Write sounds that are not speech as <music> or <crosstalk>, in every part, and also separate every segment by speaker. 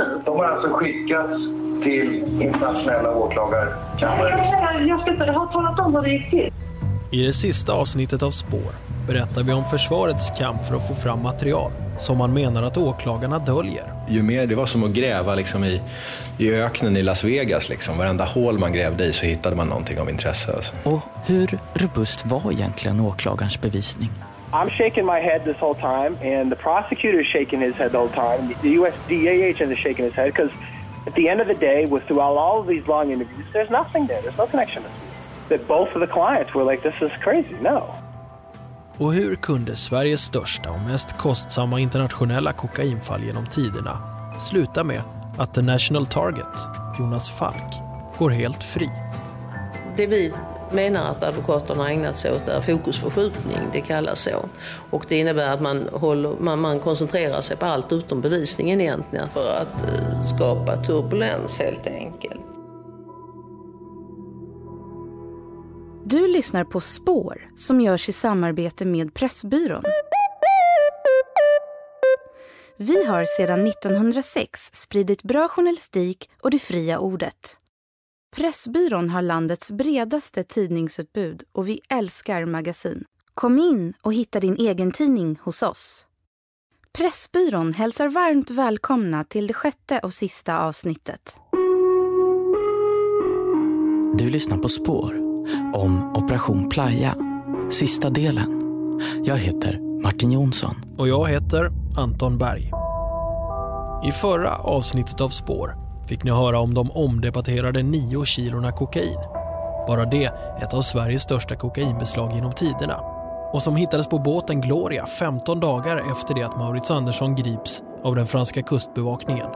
Speaker 1: nu? De har alltså skickats till internationella åklagarkammare.
Speaker 2: Jag, ska, jag har talat om hur det gick till.
Speaker 3: I det sista avsnittet av Spår berättar vi om försvarets kamp för att få fram material som man menar att åklagarna döljer.
Speaker 4: Ju mer, det var som att gräva liksom i, i öknen i Las Vegas. Liksom. Varenda hål man grävde i så hittade man någonting av intresse. Alltså.
Speaker 5: Och hur robust var egentligen åklagarens bevisning?
Speaker 6: I'm shaking my head this whole time, and the prosecutor is shaking his head the whole time. The U.S. DA agent is shaking his head because at the end of the day, with throughout all of these long interviews, there's nothing there. There's no connection. That both of the clients were like, this is crazy. No.
Speaker 3: Och hur kunde Sveriges största och mest kostsamma internationella kokainfall genom tiderna sluta med att The National Target, Jonas Falk, går helt fri?
Speaker 7: Det vi menar att advokaterna ägnat sig åt är fokusförskjutning, det kallas så. Och det innebär att man, håller, man, man koncentrerar sig på allt utom bevisningen egentligen för att eh, skapa turbulens helt enkelt.
Speaker 8: Du lyssnar på Spår som görs i samarbete med Pressbyrån. Vi har sedan 1906 spridit bra journalistik och det fria ordet. Pressbyrån har landets bredaste tidningsutbud och vi älskar magasin. Kom in och hitta din egen tidning hos oss. Pressbyrån hälsar varmt välkomna till det sjätte och sista avsnittet.
Speaker 5: Du lyssnar på Spår om Operation Playa, sista delen. Jag heter Martin Jonsson.
Speaker 3: Och jag heter Anton Berg. I förra avsnittet av Spår fick ni höra om de omdebatterade nio kilorna kokain. Bara det ett av Sveriges största kokainbeslag genom tiderna. Och som hittades på båten Gloria 15 dagar efter det att Maurits Andersson grips av den franska kustbevakningen.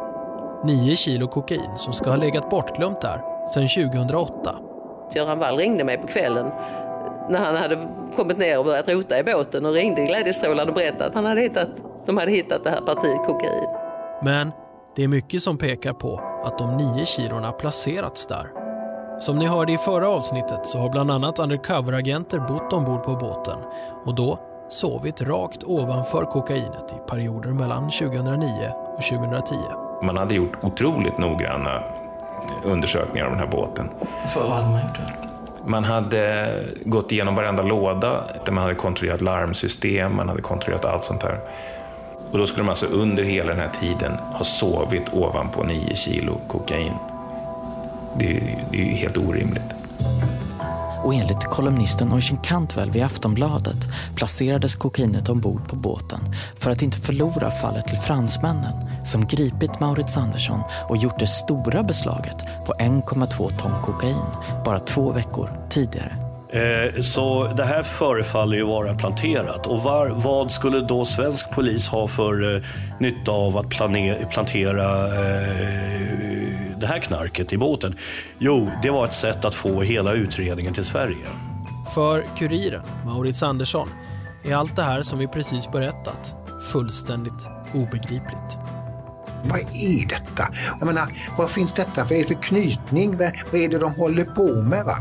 Speaker 3: Nio kilo kokain som ska ha legat bortglömt där sedan 2008.
Speaker 7: Göran Wall ringde mig på kvällen när han hade kommit ner och börjat rota i båten och ringde glädjestrålande och berättade att han hade hittat, de hade hittat det här partiet kokain.
Speaker 3: Men det är mycket som pekar på att de nio kilorna placerats där. Som ni hörde i förra avsnittet så har bland annat undercoveragenter bott ombord på båten och då sovit rakt ovanför kokainet i perioder mellan 2009 och 2010.
Speaker 9: Man hade gjort otroligt noggranna undersökningar av den här båten.
Speaker 5: För vad hade man gjort då?
Speaker 9: Man hade gått igenom varenda låda, man hade kontrollerat larmsystem, man hade kontrollerat allt sånt här. Och då skulle de alltså under hela den här tiden ha sovit ovanpå 9 kilo kokain. Det är, det är ju helt orimligt.
Speaker 5: Och enligt kolumnisten Oisin Cantwell vid Aftonbladet placerades kokainet ombord på båten för att inte förlora fallet till fransmännen som gripit Maurits Andersson och gjort det stora beslaget på 1,2 ton kokain bara två veckor tidigare.
Speaker 10: Eh, så det här förefaller ju vara planterat. Och var, vad skulle då svensk polis ha för eh, nytta av att plane, plantera eh, det här knarket i båten? Jo, det var ett sätt att få hela utredningen till Sverige.
Speaker 3: För kuriren, Maurits Andersson, är allt det här som vi precis berättat fullständigt obegripligt.
Speaker 11: Vad är detta? Jag menar, vad finns detta för, är det för knytning? Vad är det de håller på med? Va?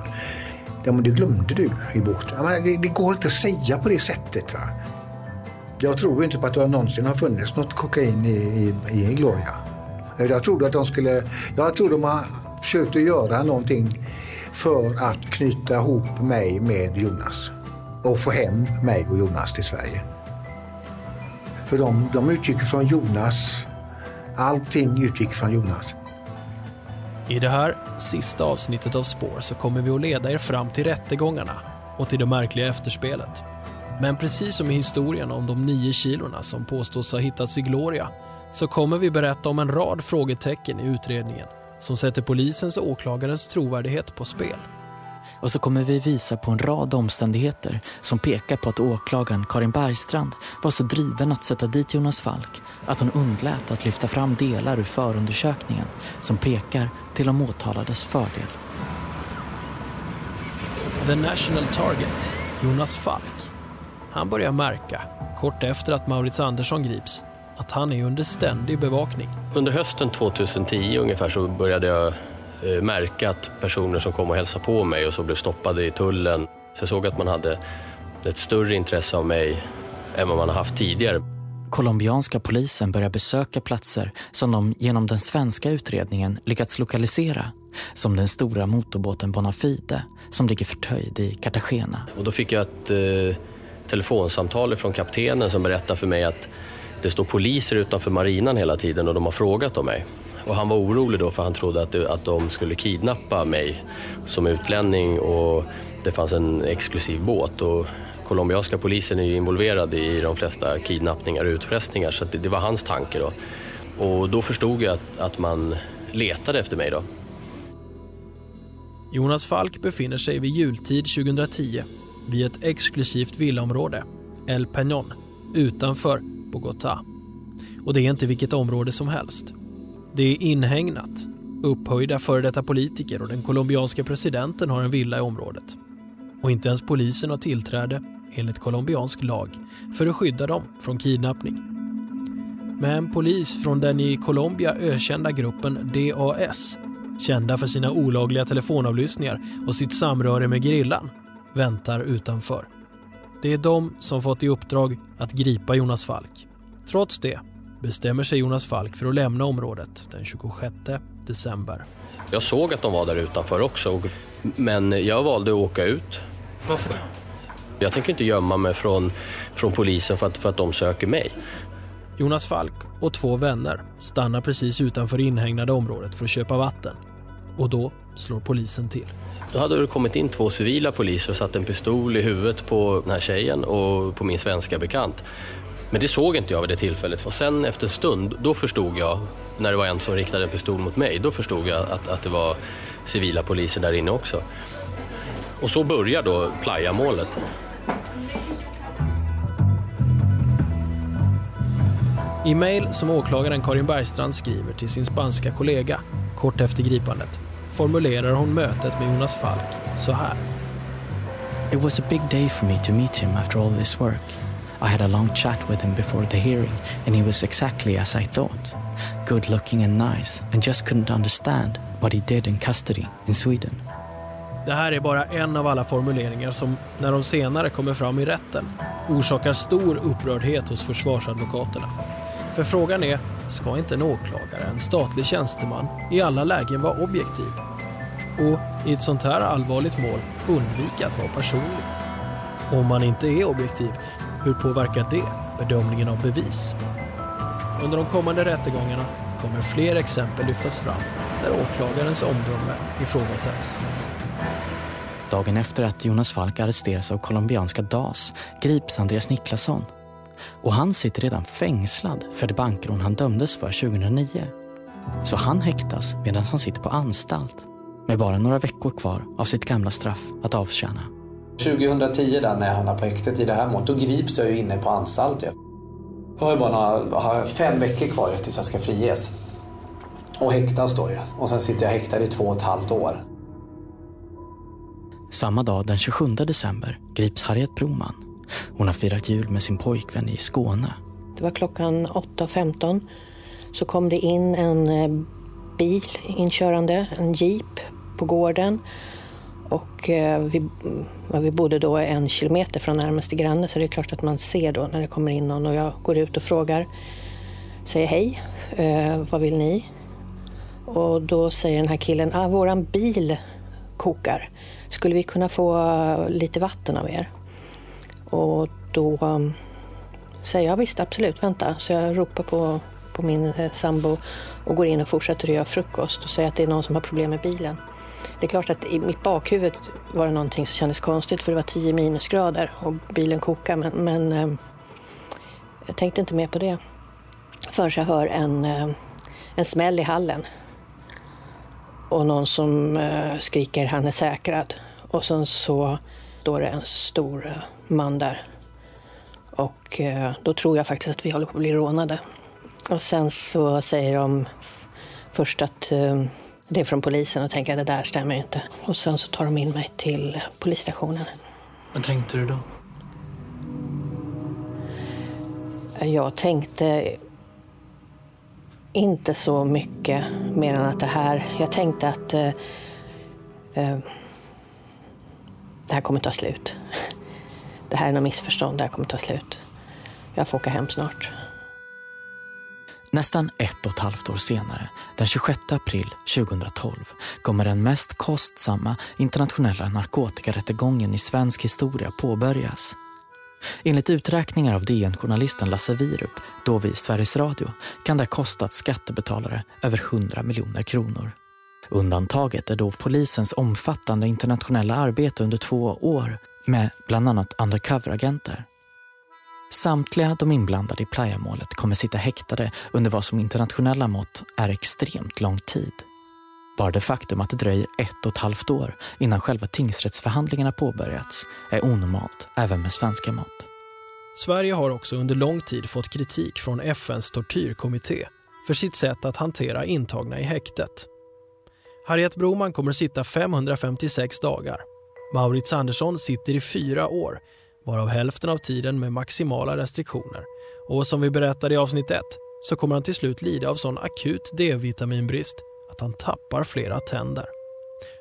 Speaker 11: Ja, men det glömde du i båten. Det, det, går inte att säga på det sättet. Va? Jag tror inte på att det någonsin har funnits något kokain i, i, i Gloria. Jag trodde att de skulle, jag tror de har försökt att göra någonting för att knyta ihop mig med Jonas och få hem mig och Jonas till Sverige. För de, de utgick från Jonas. Allting utgick från Jonas.
Speaker 3: I det här sista avsnittet av Spår så kommer vi att leda er fram till rättegångarna och till det märkliga efterspelet. Men precis som i historien om de nio kilorna som påstås ha hittats i Gloria så kommer vi berätta om en rad frågetecken i utredningen som sätter polisens och åklagarens trovärdighet på spel.
Speaker 5: Och så kommer vi visa på en rad omständigheter som pekar på att åklagaren Karin Bergstrand var så driven att sätta dit Jonas Falk att hon undlät att lyfta fram delar ur förundersökningen som pekar till de åtalades fördel.
Speaker 3: The National Target, Jonas Falk. Han börjar märka, kort efter att Maurits Andersson grips, att han är under ständig bevakning.
Speaker 12: Under hösten 2010 ungefär så började jag märka att personer som kom och hälsade på mig och så blev stoppade i tullen. Så jag såg att man hade ett större intresse av mig än vad man har haft tidigare.
Speaker 5: Colombianska polisen börjar besöka platser som de genom den svenska utredningen lyckats lokalisera. Som den stora motorbåten Bonafide som ligger förtöjd i Cartagena.
Speaker 12: Och då fick jag ett eh, telefonsamtal från kaptenen som berättade för mig att det står poliser utanför marinan hela tiden och de har frågat om mig. Och han var orolig då för han trodde att, det, att de skulle kidnappa mig som utlänning och det fanns en exklusiv båt. Och colombianska polisen är ju involverad i de flesta kidnappningar och utpressningar så det, det, var hans tanke då. Och då förstod jag att, att man letade efter mig då.
Speaker 3: Jonas Falk befinner sig vid jultid 2010 vid ett exklusivt villaområde, El Peñón, utanför Bogotá. Och det är inte vilket område som helst. Det är inhägnat. Upphöjda före detta politiker och den colombianska presidenten har en villa i området. Och inte ens polisen har tillträde, enligt colombiansk lag, för att skydda dem från kidnappning. Men polis från den i Colombia ökända gruppen DAS, kända för sina olagliga telefonavlyssningar och sitt samröre med grillan, väntar utanför. Det är de som fått i uppdrag att gripa Jonas Falk. Trots det bestämmer sig Jonas Falk för att lämna området den 26 december.
Speaker 12: Jag såg att de var där utanför också, men jag valde att åka ut.
Speaker 3: Varför?
Speaker 12: Jag tänker inte gömma mig från, från polisen för att, för att de söker mig.
Speaker 3: Jonas Falk och två vänner stannar precis utanför inhägnade området för att köpa vatten. Och då slår polisen till.
Speaker 12: Då hade det kommit in två civila poliser och satt en pistol i huvudet på den här tjejen och på min svenska bekant. Men det såg inte jag vid det tillfället. Och sen efter en stund, då förstod jag, när det var en som riktade en pistol mot mig, då förstod jag att, att det var civila poliser där inne också. Och så börjar då playamålet.
Speaker 3: I mejl som åklagaren Karin Bergstrand skriver till sin spanska kollega kort efter gripandet formulerar hon mötet med Jonas Falk så här.
Speaker 5: It was a big day for me to meet him after all this work. I had a long chat with him before the hearing and he was exactly as I thought. Good looking and nice and just couldn't understand what he did in custody in Sweden.
Speaker 3: Det här är bara en av alla formuleringar som, när de senare kommer fram i rätten, orsakar stor upprördhet hos försvarsadvokaterna. För frågan är, ska inte en åklagare, en statlig tjänsteman, i alla lägen vara objektiv? Och i ett sånt här allvarligt mål undvika att vara personlig? Om man inte är objektiv, hur påverkar det bedömningen av bevis? Under de kommande rättegångarna kommer fler exempel lyftas fram där åklagarens omdöme ifrågasätts.
Speaker 5: Dagen efter att Jonas Falk arresteras av colombianska DAS grips Andreas Niklasson. Och han sitter redan fängslad för det bankrån han dömdes för 2009. Så han häktas medan han sitter på anstalt med bara några veckor kvar av sitt gamla straff att avtjäna.
Speaker 13: 2010 där när jag hamnar på häktet i det här målet, då grips jag ju inne på anstalt. Jag har bara några, har fem veckor kvar tills jag ska friges. Och häktas då ju. Och sen sitter jag häktad i två och ett halvt år.
Speaker 5: Samma dag, den 27 december, grips Harriet Broman. Hon har firat jul med sin pojkvän i Skåne.
Speaker 14: Det var klockan 8.15 så kom det in en eh, bil inkörande, en jeep på gården. Och eh, vi, vi bodde då en kilometer från närmaste granne så det är klart att man ser då när det kommer in någon och jag går ut och frågar, säger hej, eh, vad vill ni? Och då säger den här killen, ah, våran bil kokar. Skulle vi kunna få eh, lite vatten av er? Och då eh, säger jag visst, absolut, vänta. Så jag ropar på, på min sambo och går in och fortsätter att göra frukost och säger att det är någon som har problem med bilen. Det är klart att i mitt bakhuvud var det någonting som kändes konstigt för det var 10 minusgrader och bilen kokade men, men eh, jag tänkte inte mer på det. Förrän jag hör en, eh, en smäll i hallen och någon som eh, skriker han är säkrad. Och sen så står det en stor eh, man där. Och eh, då tror jag faktiskt att vi håller på att bli rånade. Och sen så säger de först att eh, det från polisen och tänker att det där stämmer inte. Och sen så tar de in mig till polisstationen.
Speaker 15: Vad tänkte du då?
Speaker 14: Jag tänkte inte så mycket mer än att det här... Jag tänkte att eh, eh, det här kommer ta slut. Det här är något missförstånd, det här kommer ta slut. Jag får åka hem snart.
Speaker 5: Nästan ett och ett halvt år senare, den 26 april 2012, kommer den mest kostsamma internationella narkotikarättegången i svensk historia påbörjas. Enligt uträkningar av DN-journalisten Lasse Virup, då vid Sveriges Radio, kan det ha kostat skattebetalare över 100 miljoner kronor. Undantaget är då polisens omfattande internationella arbete under två år med bland annat undercover-agenter. Samtliga de inblandade i Playa-målet kommer sitta häktade under vad som internationella mått är extremt lång tid. Bara det faktum att det dröjer ett och ett halvt år innan själva tingsrättsförhandlingarna påbörjats är onormalt även med svenska mått.
Speaker 3: Sverige har också under lång tid fått kritik från FNs tortyrkommitté för sitt sätt att hantera intagna i häktet. Harriet Broman kommer sitta 556 dagar. Maurits Andersson sitter i fyra år, varav hälften av tiden med maximala restriktioner. Och som vi berättade i avsnitt 1 så kommer han till slut lida av sån akut D-vitaminbrist att han tappar flera tänder.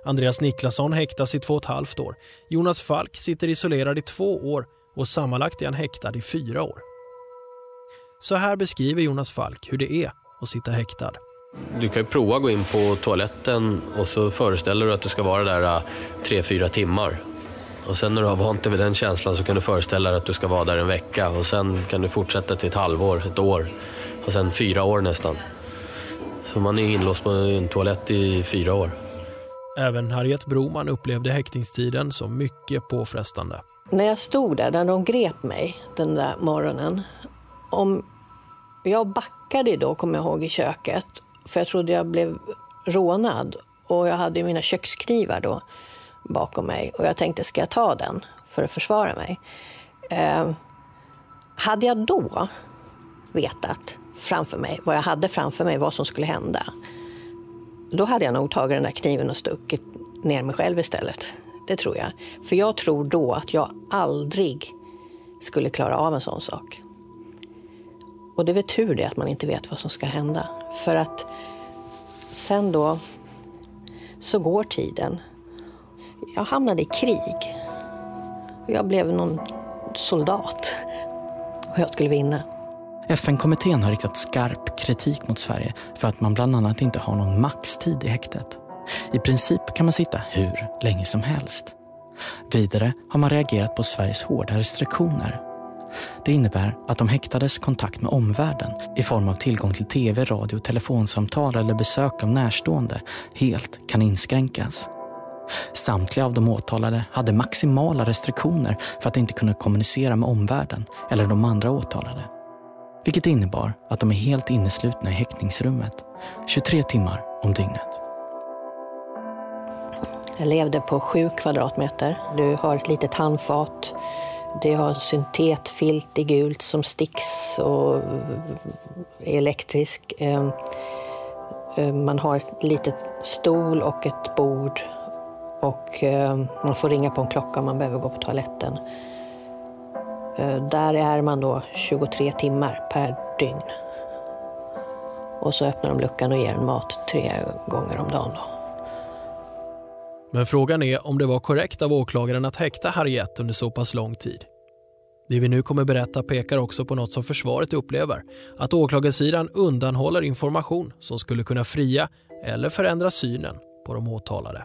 Speaker 3: Andreas Niklasson häktas i två och ett halvt år. Jonas Falk sitter isolerad i två år och sammanlagt är han häktad i fyra år. Så här beskriver Jonas Falk hur det är att sitta häktad.
Speaker 12: Du kan ju prova att gå in på toaletten och så föreställer du att du ska vara där äh, tre, fyra timmar. Och sen när du har vant dig vid den känslan så kan du föreställa dig att du ska vara där en vecka och sen kan du fortsätta till ett halvår, ett år och sen fyra år nästan. Så man är inlåst på en toalett i fyra år.
Speaker 3: Även Harriet Broman upplevde häktningstiden som mycket påfrestande.
Speaker 14: När jag stod där, när de grep mig den där morgonen. Om jag backade då, kommer jag ihåg, i köket. För jag trodde jag blev rånad. Och jag hade mina köksknivar då bakom mig. Och jag tänkte, ska jag ta den för att försvara mig? Eh, hade jag då vetat framför mig, vad jag hade framför mig, vad som skulle hända. Då hade jag nog tagit den där kniven och stuckit ner mig själv istället. Det tror jag. För jag tror då att jag aldrig skulle klara av en sån sak. Och det är väl tur det att man inte vet vad som ska hända. För att sen då så går tiden. Jag hamnade i krig. Jag blev någon soldat. Och jag skulle vinna.
Speaker 5: FN-kommittén har riktat skarp kritik mot Sverige för att man bland annat inte har någon maxtid i häktet. I princip kan man sitta hur länge som helst. Vidare har man reagerat på Sveriges hårda restriktioner. Det innebär att de häktades kontakt med omvärlden i form av tillgång till tv, radio, telefonsamtal eller besök av närstående helt kan inskränkas. Samtliga av de åtalade hade maximala restriktioner för att inte kunna kommunicera med omvärlden eller de andra åtalade. Vilket innebar att de är helt inneslutna i häktningsrummet 23 timmar om dygnet.
Speaker 14: Jag levde på sju kvadratmeter. Du har ett litet handfat. Det har syntetfilt i gult som sticks och är elektrisk. Ehm, ehm, man har ett litet stol och ett bord. Och eh, man får ringa på en klocka om man behöver gå på toaletten. Eh, där är man då 23 timmar per dygn. Och så öppnar de luckan och ger en mat tre gånger om dagen. Då.
Speaker 3: Men frågan är om det var korrekt av åklagaren att häkta Harriet under så pass lång tid. Det vi nu kommer berätta pekar också på något som försvaret upplever. Att åklagarsidan undanhåller information som skulle kunna fria eller förändra synen på de åtalade.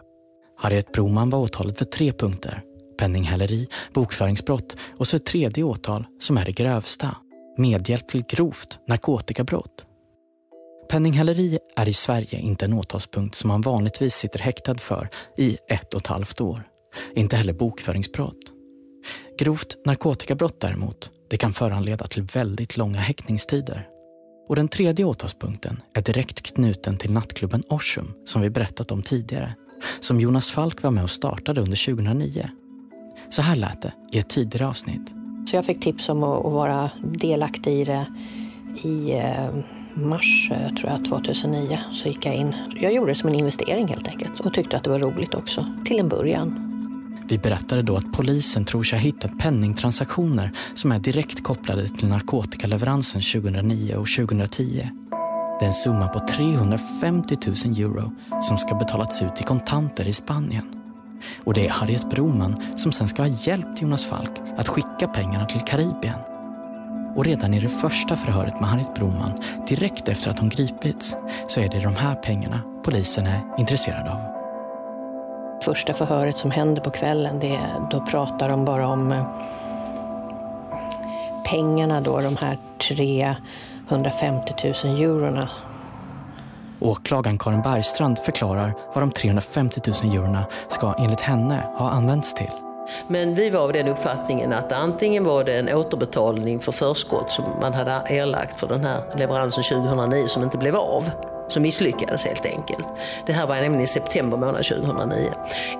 Speaker 5: Harriet Broman var åtalad för tre punkter. Penninghäleri, bokföringsbrott och så ett tredje åtal som är det grövsta. Medhjälp till grovt narkotikabrott. Penninghäleri är i Sverige inte en åtalspunkt som man vanligtvis sitter häktad för i ett och ett halvt år. Inte heller bokföringsbrott. Grovt narkotikabrott däremot, det kan föranleda till väldigt långa häktningstider. Och den tredje åtalspunkten är direkt knuten till nattklubben Orsum som vi berättat om tidigare, som Jonas Falk var med och startade under 2009. Så här lät det i ett tidigare avsnitt.
Speaker 14: Så jag fick tips om att vara delaktig i det i eh, mars eh, tror jag, 2009 så gick jag in. Jag gjorde det som en investering helt enkelt och tyckte att det var roligt också, till en början.
Speaker 5: Vi berättade då att polisen tror sig ha hittat penningtransaktioner som är direkt kopplade till narkotikaleveransen 2009 och 2010. Det är en summa på 350 000 euro som ska betalats ut i kontanter i Spanien. Och det är Harriet Broman som sen ska ha hjälpt Jonas Falk att skicka pengarna till Karibien. Och redan i det första förhöret med Harriet Broman, direkt efter att hon gripits, så är det de här pengarna polisen är intresserad av.
Speaker 14: Första förhöret som händer på kvällen, det, då pratar de bara om eh, pengarna då, de här tre 350 000 eurona.
Speaker 5: Åklagaren Karin Bergstrand förklarar vad de 350 000 eurona ska enligt henne ha använts till.
Speaker 7: Men vi var av den uppfattningen att antingen var det en återbetalning för förskott som man hade erlagt för den här leveransen 2009 som inte blev av. Som misslyckades helt enkelt. Det här var nämligen i september månad 2009.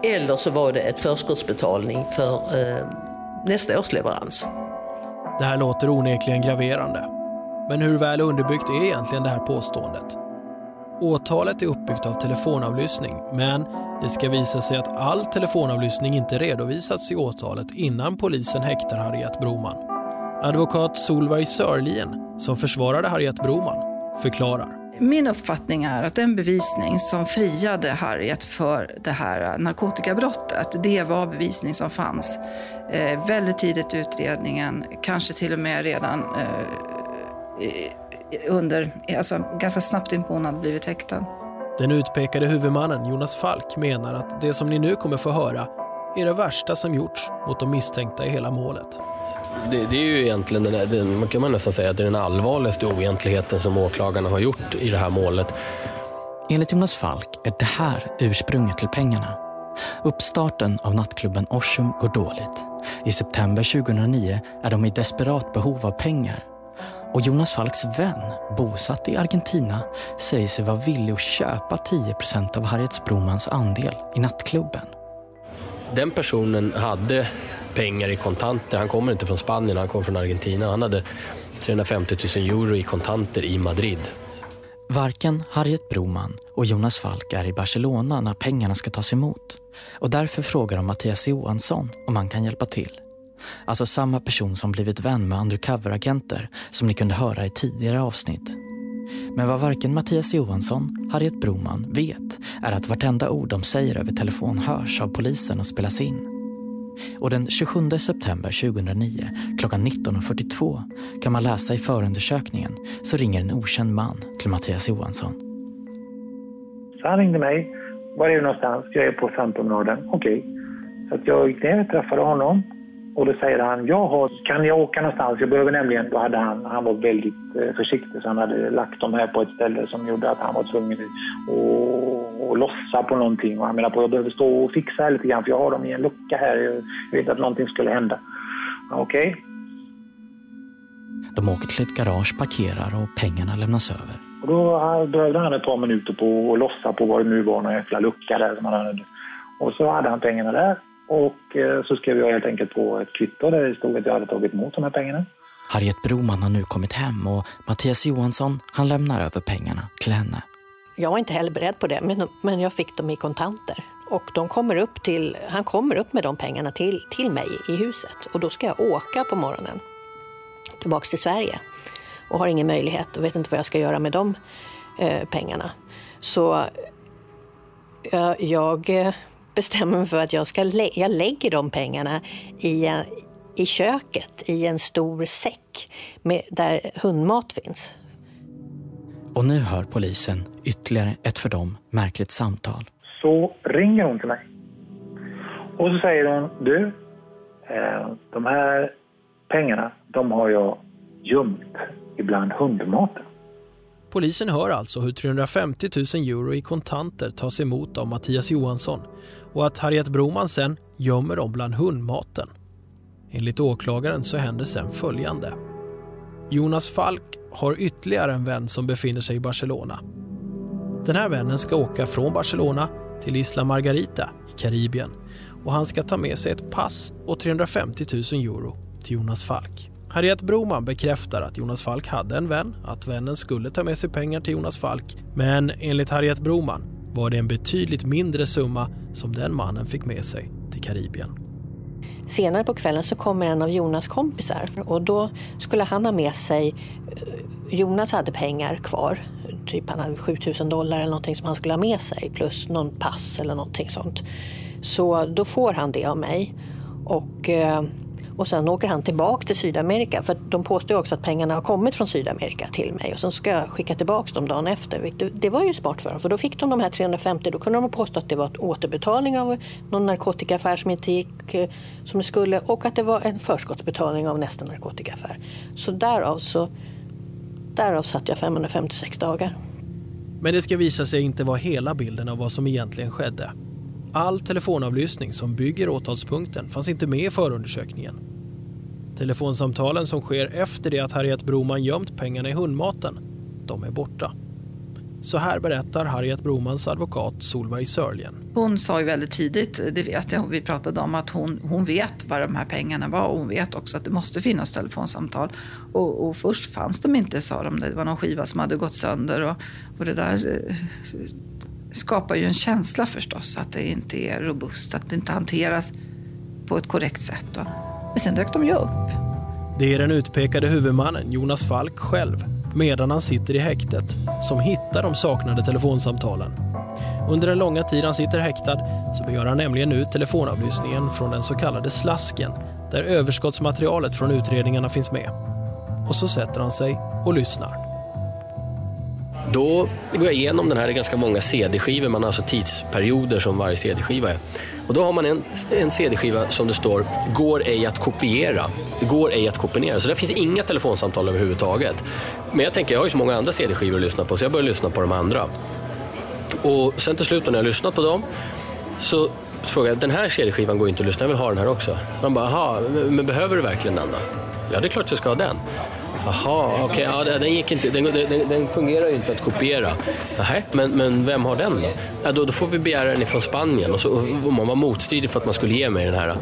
Speaker 7: Eller så var det ett förskottsbetalning för eh, nästa års leverans.
Speaker 3: Det här låter onekligen graverande. Men hur väl underbyggt är egentligen det här påståendet? Åtalet är uppbyggt av telefonavlyssning, men det ska visa sig att all telefonavlyssning inte redovisats i åtalet innan polisen häktar Harriet Broman. Advokat Solveig Sörlien, som försvarade Harriet Broman, förklarar.
Speaker 2: Min uppfattning är att den bevisning som friade Harriet för det här narkotikabrottet, det var bevisning som fanns eh, väldigt tidigt i utredningen, kanske till och med redan eh, under, alltså ganska snabbt in på hon hade blivit häktad.
Speaker 3: Den utpekade huvudmannen Jonas Falk menar att det som ni nu kommer få höra är det värsta som gjorts mot de misstänkta i hela målet.
Speaker 12: Det, det är ju egentligen den, den, man kan man nästan säga att det är den allvarligaste oegentligheten som åklagarna har gjort i det här målet.
Speaker 5: Enligt Jonas Falk är det här ursprunget till pengarna. Uppstarten av nattklubben Orsum går dåligt. I september 2009 är de i desperat behov av pengar. Och Jonas Falks vän, bosatt i Argentina, säger sig vara villig att köpa 10% av Harriet Bromans andel i nattklubben.
Speaker 12: Den personen hade pengar i kontanter. Han kommer inte från Spanien, han kommer från Argentina. Han hade 350 000 euro i kontanter i Madrid.
Speaker 5: Varken Harriet Broman och Jonas Falk är i Barcelona när pengarna ska tas emot. Och därför frågar de Mattias Johansson om han kan hjälpa till. Alltså samma person som blivit vän med undercover-agenter som ni kunde höra i tidigare avsnitt. Men vad varken Mattias Johansson, Harriet Broman vet är att vartenda ord de säger över telefon hörs av polisen och spelas in. Och den 27 september 2009 klockan 19.42 kan man läsa i förundersökningen så ringer en okänd man till Mattias Johansson.
Speaker 15: Så han ringde mig. Var är du någonstans? Jag är på Sandpromenaden. Okej. Okay. Så att jag gick ner och träffade honom. Och då säger han, jag har, kan jag åka någonstans? Jag behöver nämligen, då hade han, han var väldigt eh, försiktig så han hade lagt dem här på ett ställe som gjorde att han var tvungen att, att lossa på någonting. Och han menar på, jag behöver stå och fixa här lite grann för jag har dem i en lucka här. Jag vet att någonting skulle hända. Okej. Okay.
Speaker 5: De åker till ett garage, parkerar och pengarna lämnas över.
Speaker 15: Och då behövde han ett par minuter på att lossa på vad det nu var, någon jäkla lucka där som han hade. Och så hade han pengarna där och eh, så skrev jag helt enkelt på ett kvitto där det stod att jag hade tagit emot de här pengarna.
Speaker 5: Harriet Broman har nu kommit hem och Mattias Johansson han lämnar över pengarna till henne.
Speaker 14: Jag var inte heller beredd på det, men, men jag fick dem i kontanter. Och de kommer upp till, han kommer upp med de pengarna till, till mig i huset. Och då ska jag åka på morgonen tillbaks till Sverige. Och har ingen möjlighet och vet inte vad jag ska göra med de eh, pengarna. Så eh, jag bestämmer mig för att jag, ska lä jag lägger de pengarna i, en, i köket i en stor säck med, där hundmat finns.
Speaker 5: Och nu hör polisen ytterligare ett för dem märkligt samtal.
Speaker 15: Så ringer hon till mig. Och så säger hon, du, eh, de här pengarna, de har jag gömt ibland hundmaten.
Speaker 3: Polisen hör alltså hur 350 000 euro i kontanter tas emot av Mattias Johansson och att Harriet Broman sen gömmer dem bland hundmaten. Enligt åklagaren så händer sen följande. Jonas Falk har ytterligare en vän som befinner sig i Barcelona. Den här vännen ska åka från Barcelona till Isla Margarita i Karibien och han ska ta med sig ett pass och 350 000 euro till Jonas Falk. Harriet Broman bekräftar att Jonas Falk hade en vän, att vännen skulle ta med sig pengar till Jonas Falk. Men enligt Harriet Broman var det en betydligt mindre summa som den mannen fick med sig till Karibien.
Speaker 14: Senare på kvällen så kommer en av Jonas kompisar och då skulle han ha med sig, eh, Jonas hade pengar kvar, typ han hade 7000 dollar eller någonting som han skulle ha med sig plus någon pass eller någonting sånt. Så då får han det av mig och eh, och sen åker han tillbaka till Sydamerika för de påstår också att pengarna har kommit från Sydamerika till mig och sen ska jag skicka tillbaka dem dagen efter. Det var ju smart för dem för då fick de de här 350, då kunde de påstå att det var en återbetalning av någon narkotikaaffär som inte gick eh, som det skulle och att det var en förskottsbetalning av nästa narkotikaaffär. Så därav så därav satt jag 556 dagar.
Speaker 3: Men det ska visa sig inte vara hela bilden av vad som egentligen skedde. All telefonavlyssning som bygger åtalspunkten fanns inte med i förundersökningen. Telefonsamtalen som sker efter det att Harriet Broman gömt pengarna i hundmaten, de är borta. Så här berättar Harriet Bromans advokat Solveig Sörlien.
Speaker 2: Hon sa ju väldigt tidigt, det vet jag, vi pratade om att hon, hon vet var de här pengarna var och hon vet också att det måste finnas telefonsamtal. Och, och först fanns de inte, sa de. Det var någon skiva som hade gått sönder och, och det där eh, skapar ju en känsla förstås att det inte är robust, att det inte hanteras på ett korrekt sätt. Då. Men sen dök de ju upp.
Speaker 3: Det är den utpekade huvudmannen Jonas Falk själv medan han sitter i häktet som hittar de saknade telefonsamtalen. Under den långa tid han sitter häktad så begär han nämligen ut telefonavlyssningen från den så kallade slasken där överskottsmaterialet från utredningarna finns med. Och så sätter han sig och lyssnar.
Speaker 12: Då går jag igenom den här, det är ganska många CD-skivor, man har alltså tidsperioder som varje CD-skiva är. Och då har man en, en CD-skiva som det står “Går ej att kopiera”. Går ej att kopiera. Så där finns inga telefonsamtal överhuvudtaget. Men jag tänker, jag har ju så många andra CD-skivor att lyssna på så jag börjar lyssna på de andra. Och sen till slut när jag har lyssnat på dem så frågar jag, den här CD-skivan går inte att lyssna, jag vill ha den här också. Och De bara, jaha, men behöver du verkligen den då? Ja, det är klart jag ska ha den. Jaha, okej, okay, ja, den, gick inte, den, den, den, fungerar ju inte att kopiera. Nähä, men, men vem har den då? Ja, då? Då får vi begära den från Spanien. Och, så, och man var motstridig för att man skulle ge mig den här.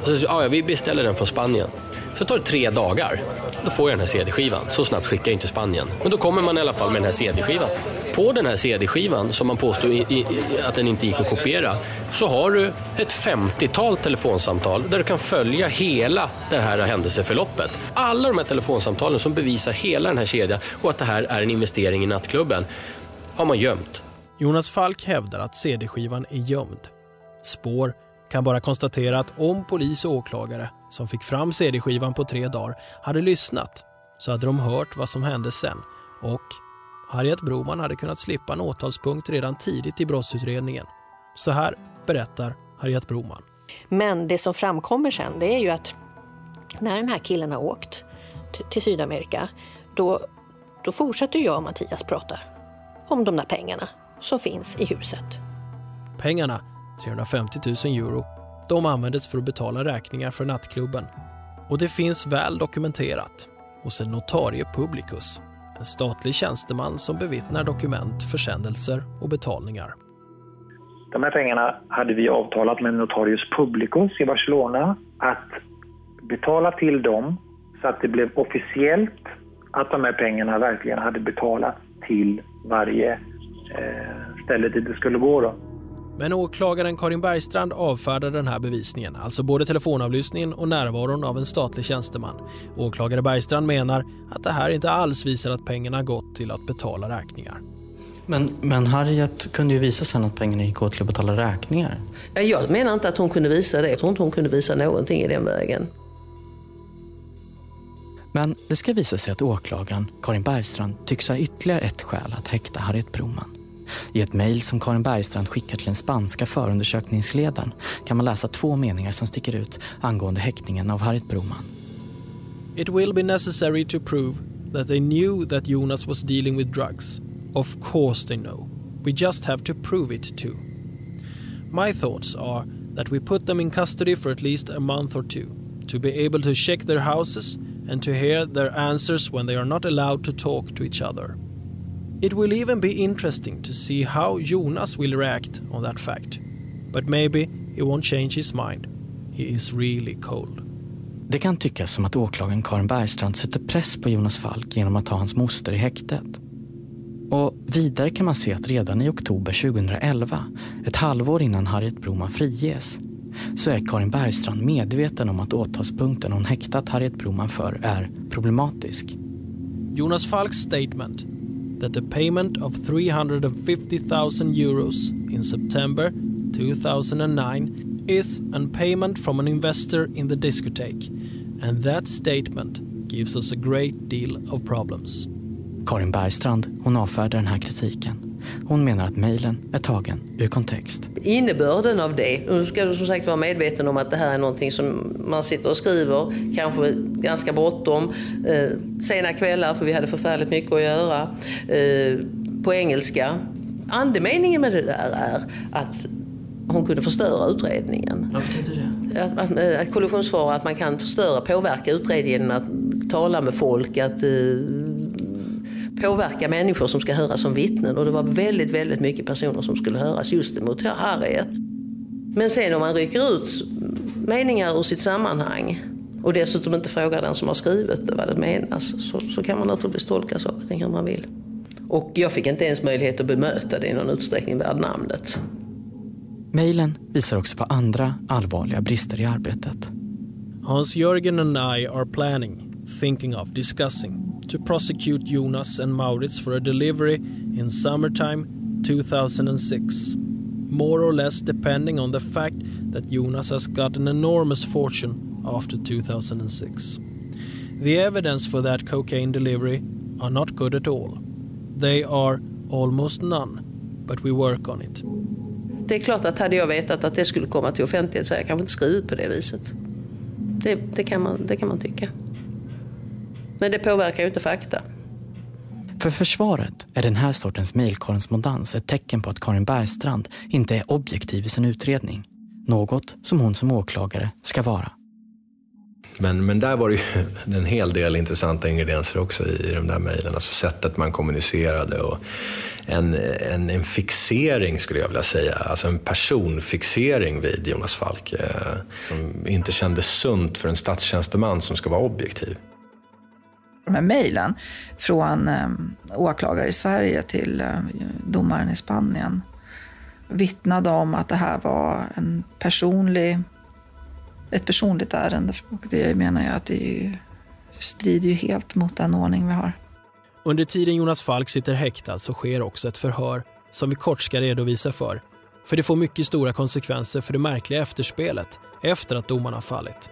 Speaker 12: Och så, ja, vi beställer den från Spanien. Så tar det tre dagar. Då får jag den här CD-skivan. Så snabbt skickar jag inte Spanien. Men då kommer man i alla fall med den här CD-skivan. På den här CD-skivan, som man påstår i, i, att den inte gick att kopiera, så har du ett 50-tal telefonsamtal där du kan följa hela det här händelseförloppet. Alla de här telefonsamtalen som bevisar hela den här kedjan och att det här är en investering i nattklubben har man gömt.
Speaker 3: Jonas Falk hävdar att CD-skivan är gömd. Spår kan bara konstatera att om polis och åklagare som fick fram CD-skivan på tre dagar hade lyssnat så hade de hört vad som hände sen och Harriet Broman hade kunnat slippa en åtalspunkt redan tidigt i brottsutredningen. Så här berättar Harriet Broman.
Speaker 14: Men det som framkommer sen det är ju att när den här killen har åkt till Sydamerika då, då fortsätter jag och Mattias prata om de där pengarna som finns i huset.
Speaker 3: Pengarna, 350 000 euro, de användes för att betala räkningar för nattklubben. Och det finns väl dokumenterat hos en notarie publicus en statlig tjänsteman som bevittnar dokument, försändelser och betalningar.
Speaker 15: De här pengarna hade vi avtalat med Notarius Publicus i Barcelona att betala till dem så att det blev officiellt att de här pengarna verkligen hade betalats till varje eh, ställe dit det skulle gå. Då.
Speaker 3: Men åklagaren Karin Bergstrand avfärdar den här bevisningen, alltså både telefonavlyssningen och närvaron av en statlig tjänsteman. Åklagare Bergstrand menar att det här inte alls visar att pengarna gått till att betala räkningar.
Speaker 5: Men, men Harriet kunde ju visa sen att pengarna gick åt till att betala räkningar.
Speaker 7: Jag menar inte att hon kunde visa det. Jag tror inte hon kunde visa någonting i den vägen.
Speaker 5: Men det ska visa sig att åklagaren, Karin Bergstrand, tycks ha ytterligare ett skäl att häkta Harriet Broman. I ett mejl som Karin Bergstrand skickar till den spanska förundersökningsledaren kan man läsa två meningar som sticker ut angående häktningen av Harriet Broman.
Speaker 3: It will be necessary to prove that they knew that Jonas was dealing with drugs. Of course they know. We just have to prove it too. My thoughts are that we put them in custody for at least a month or two to be able to check their houses and to hear their answers when they are not allowed to talk to each other. It will even be interesting to see how Jonas will react on that fact. But maybe he won't change his mind. He is really cold.
Speaker 5: Det kan tyckas som att åklagaren Karin Bergstrand sätter press på Jonas Falk genom att ta hans moster i häktet. Och vidare kan man se att redan i oktober 2011, ett halvår innan Harriet Broman friges, så är Karin Bergstrand medveten om att åtalspunkten hon häktat Harriet Broman för är problematisk.
Speaker 3: Jonas Falks statement that the payment of 350,000 euros in September 2009 is an payment from an investor in the discotheque and that statement gives us a great deal of problems.
Speaker 5: Karin Bergstrand hon avfärdar den här kritiken. Hon menar att mejlen är tagen ur kontext.
Speaker 7: Innebörden av det, nu ska du som sagt vara medveten om att det här är någonting som man sitter och skriver, kanske ganska bråttom, eh, sena kvällar för vi hade förfärligt mycket att göra, eh, på engelska. Andemeningen med det där är att hon kunde förstöra utredningen.
Speaker 5: Vad betyder det?
Speaker 7: Att, att, eh, att kollisionsfara, att man kan förstöra, påverka utredningen, att tala med folk, att eh, påverka människor som ska höras som vittnen. Och det var väldigt, väldigt mycket personer som skulle höras just emot Harriet. Men sen om man rycker ut meningar ur sitt sammanhang och dessutom inte frågar den som har skrivit det vad det menas så, så kan man naturligtvis tolka saker och ting hur man vill. Och jag fick inte ens möjlighet att bemöta det i någon utsträckning värd namnet.
Speaker 5: Mejlen visar också på andra allvarliga brister i arbetet.
Speaker 3: Hans-Jörgen and I are planning, thinking of, discussing to prosecute Jonas and Maurits for a delivery in summertime 2006. More or less depending on the fact that Jonas has got an enormous fortune after 2006. The evidence for that cocaine delivery are not good at all. They are almost none, but we work on it.
Speaker 7: Det är klart att hade jag vetat att det skulle komma till offentlighet så hade jag kanske inte skrivit på det viset. Det, det, kan man, det kan man tycka. Men det påverkar ju inte fakta.
Speaker 5: För försvaret är den här sortens mejlkorrespondens ett tecken på att Karin Bergstrand inte är objektiv i sin utredning. Något som hon som åklagare ska vara.
Speaker 4: Men, men där var det ju <laughs> en hel del intressanta ingredienser också i de där mejlen. Alltså sättet man kommunicerade och en, en, en, fixering skulle jag vilja säga. Alltså en personfixering vid Jonas Falk eh, som inte kändes sunt för en statstjänsteman som ska vara objektiv.
Speaker 2: De här mejlen från eh, åklagare i Sverige till eh, domaren i Spanien vittnade om att det här var en personlig ett personligt ärende. Och det menar jag att det ju, strider ju helt mot den ordning vi har.
Speaker 3: Under tiden Jonas Falk sitter häktad så sker också ett förhör som vi kort ska redovisa för. För det får mycket stora konsekvenser för det märkliga efterspelet efter att domarna fallit.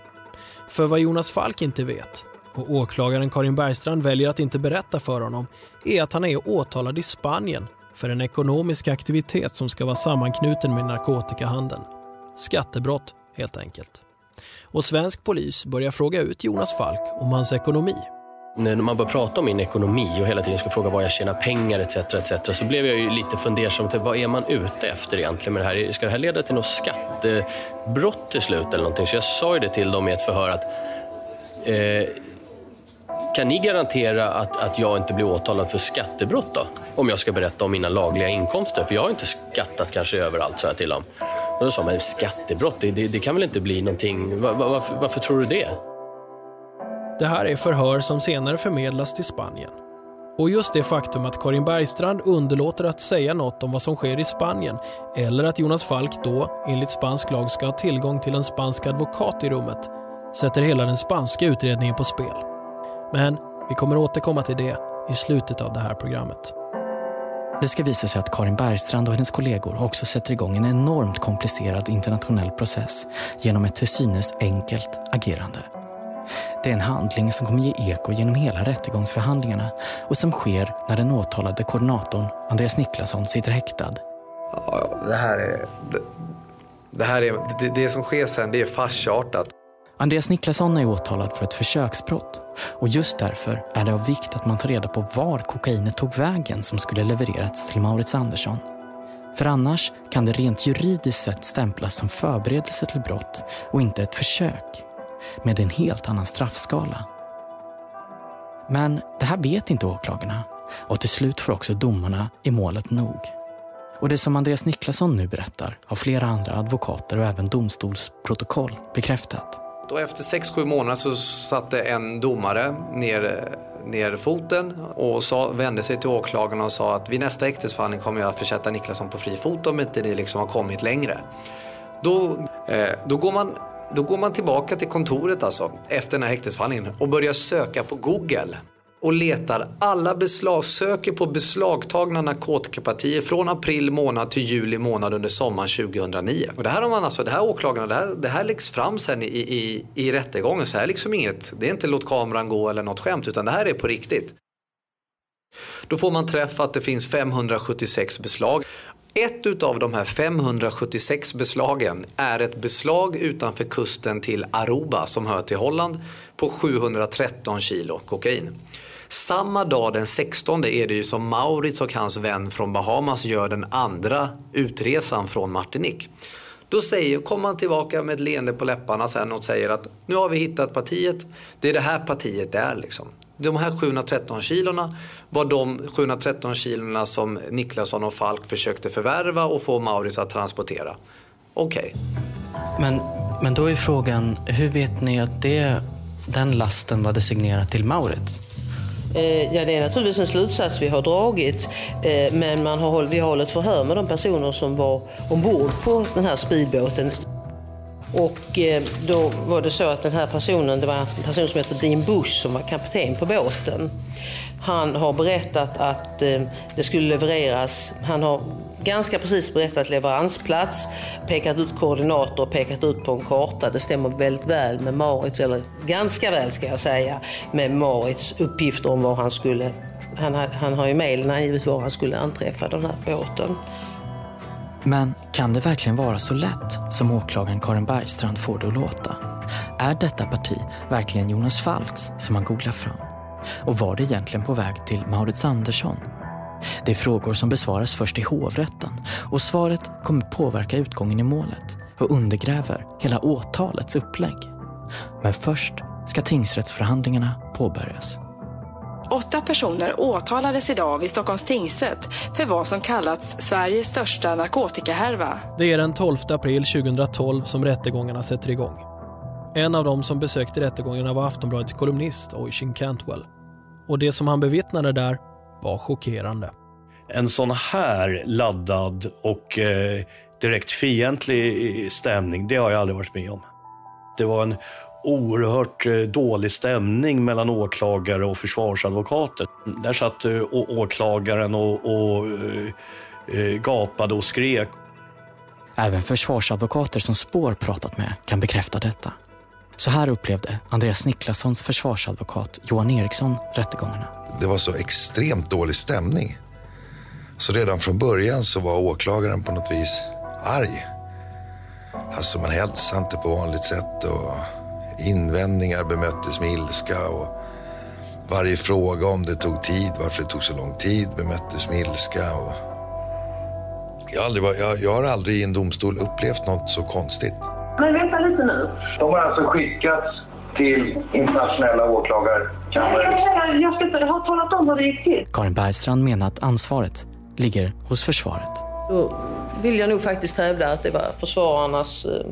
Speaker 3: För vad Jonas Falk inte vet, och åklagaren Karin Bergstrand väljer att inte berätta för honom, är att han är åtalad i Spanien för en ekonomisk aktivitet som ska vara sammanknuten med narkotikahandeln. Skattebrott, helt enkelt och svensk polis börjar fråga ut Jonas Falk om hans ekonomi.
Speaker 12: När man börjar prata om min ekonomi och hela tiden ska fråga var jag tjänar pengar etc. etc. så blev jag ju lite fundersam till vad är man ute efter egentligen med det här? Ska det här leda till något skattebrott till slut eller någonting? Så jag sa ju det till dem i ett förhör att eh, kan ni garantera att, att jag inte blir åtalad för skattebrott då? Om jag ska berätta om mina lagliga inkomster? För jag har inte skattat kanske överallt, så jag till dem. Och då sa man, skattebrott, det, det, det, kan väl inte bli någonting, var, varför, varför tror du det?
Speaker 3: Det här är förhör som senare förmedlas till Spanien. Och just det faktum att Karin Bergstrand underlåter att säga något om vad som sker i Spanien eller att Jonas Falk då, enligt spansk lag, ska ha tillgång till en spansk advokat i rummet sätter hela den spanska utredningen på spel. Men vi kommer återkomma till det i slutet av det här programmet.
Speaker 5: Det ska visa sig att Karin Bergstrand och hennes kollegor också sätter igång en enormt komplicerad internationell process genom ett till synes enkelt agerande. Det är en handling som kommer ge eko genom hela rättegångsförhandlingarna och som sker när den åtalade koordinatorn Andreas Niklasson sitter häktad.
Speaker 16: Ja, det här är... Det, det här är det, det som sker sen, det är farsartat.
Speaker 5: Andreas Niklasson är åtalad för ett försöksbrott och just därför är det av vikt att man tar reda på var kokainet tog vägen som skulle levererats till Maurits Andersson. För annars kan det rent juridiskt sett stämplas som förberedelse till brott och inte ett försök med en helt annan straffskala. Men det här vet inte åklagarna och till slut får också domarna i målet nog. Och det som Andreas Niklasson nu berättar har flera andra advokater och även domstolsprotokoll bekräftat.
Speaker 16: Och efter 6-7 månader så satte en domare ner, ner foten och sa, vände sig till åklagaren och sa att vid nästa häktesförhandling kommer jag försätta Niklasson på fri fot om inte ni liksom har kommit längre. Då, eh, då, går man, då går man tillbaka till kontoret alltså efter den här häktesförhandlingen och börjar söka på Google och letar alla beslag, söker på beslagtagna narkotikapartier från april månad till juli månad under sommaren 2009. Och det här har man alltså, det här åklagarna, det här, det här läggs fram sen i, i, i rättegången. Så här är liksom inget, det är inte låt kameran gå eller något skämt utan det här är på riktigt. Då får man träff att det finns 576 beslag. Ett utav de här 576 beslagen är ett beslag utanför kusten till Aruba som hör till Holland på 713 kilo kokain. Samma dag den 16 är det ju som Maurits och hans vän från Bahamas gör den andra utresan från Martinique. Då säger, kommer han tillbaka med ett leende på läpparna sen och säger att nu har vi hittat partiet. Det är det här partiet det är liksom. De här 713 kilona var de 713 kilona som Niklasson och Falk försökte förvärva och få Maurits att transportera. Okej. Okay.
Speaker 5: Men, men då är frågan, hur vet ni att det, den lasten var designerad till Maurits?
Speaker 7: Eh, ja, det är naturligtvis en slutsats vi har dragit. Eh, men man har, vi har hållit förhör med de personer som var ombord på den här speedbåten. Och eh, då var det så att den här personen, det var en person som heter Dean Bush som var kapten på båten. Han har berättat att det skulle levereras, han har ganska precis berättat leveransplats, pekat ut koordinater och pekat ut på en karta. Det stämmer väldigt väl med Marits, eller ganska väl ska jag säga, med Marits uppgifter om var han skulle han, han har ju mejlen angivit var han skulle anträffa den här båten.
Speaker 5: Men kan det verkligen vara så lätt som åklagaren Karin Bergstrand får det att låta? Är detta parti verkligen Jonas Falks som han googlar fram? Och var det egentligen på väg till Maurits Andersson det är frågor som besvaras först i hovrätten och svaret kommer påverka utgången i målet och undergräver hela åtalets upplägg. Men först ska tingsrättsförhandlingarna påbörjas.
Speaker 17: Åtta personer åtalades idag vid Stockholms tingsrätt för vad som kallats Sveriges största narkotikahärva.
Speaker 3: Det är den 12 april 2012 som rättegångarna sätter igång. En av dem som besökte rättegångarna var Aftonbladets kolumnist Oisin Cantwell. Och det som han bevittnade där var chockerande.
Speaker 10: En sån här laddad och eh, direkt fientlig stämning, det har jag aldrig varit med om. Det var en oerhört eh, dålig stämning mellan åklagare och försvarsadvokater. Där satt eh, åklagaren och, och gapade och skrek.
Speaker 5: Även försvarsadvokater som Spår pratat med kan bekräfta detta. Så här upplevde Andreas Niklassons försvarsadvokat Johan Eriksson rättegångarna.
Speaker 18: Det var så extremt dålig stämning. Så redan från början så var åklagaren på något vis arg. Alltså man hälsade inte på vanligt sätt och invändningar bemöttes med ilska. Och varje fråga om det tog tid, varför det tog så lång tid bemöttes med ilska. Och jag, har aldrig, jag, jag har aldrig i en domstol upplevt något så konstigt.
Speaker 1: Men vänta lite nu. De har alltså skickats till internationella åklagarkammaren.
Speaker 19: Jag, har talat om hur det gick till.
Speaker 5: Karin Bergstrand menar att ansvaret ligger hos försvaret.
Speaker 7: Då vill jag nog faktiskt hävda att det var försvararnas eh,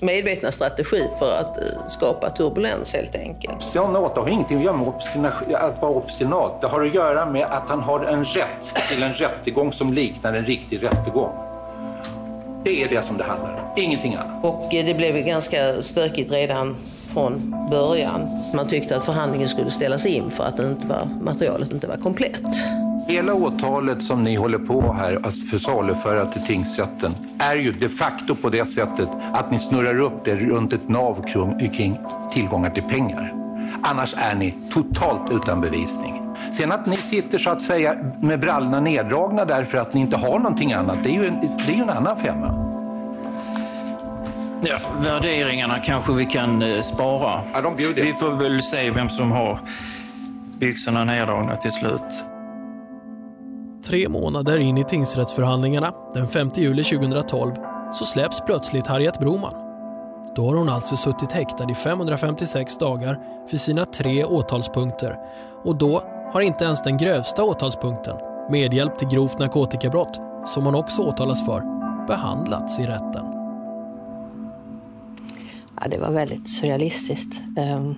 Speaker 7: medvetna strategi för att eh, skapa turbulens helt enkelt.
Speaker 20: Stenat har ingenting att göra med att vara obstinat. Det har att göra med att han har en rätt till en rättegång som liknar en riktig rättegång. Det är det som det handlar om, ingenting annat.
Speaker 7: Och eh, det blev ganska stökigt redan från början. Man tyckte att förhandlingen skulle ställas in för att inte var, materialet inte var komplett.
Speaker 20: Hela åtalet som ni håller på här att försaluföra till tingsrätten är ju de facto på det sättet att ni snurrar upp det runt ett nav kring tillgångar till pengar. Annars är ni totalt utan bevisning. Sen att ni sitter så att säga med brallorna neddragna därför att ni inte har någonting annat, det är ju en, det är ju en annan femma.
Speaker 21: Ja, värderingarna kanske vi kan eh, spara.
Speaker 20: Ja, de
Speaker 21: vi får väl se vem som har byxorna neddragna till slut.
Speaker 3: Tre månader in i tingsrättsförhandlingarna, den 5 juli 2012, så släpps plötsligt Harriet Broman. Då har hon alltså suttit häktad i 556 dagar för sina tre åtalspunkter och då har inte ens den grövsta åtalspunkten, medhjälp till grovt narkotikabrott, som hon också åtalas för, behandlats i rätten.
Speaker 14: Ja, det var väldigt surrealistiskt. Ehm,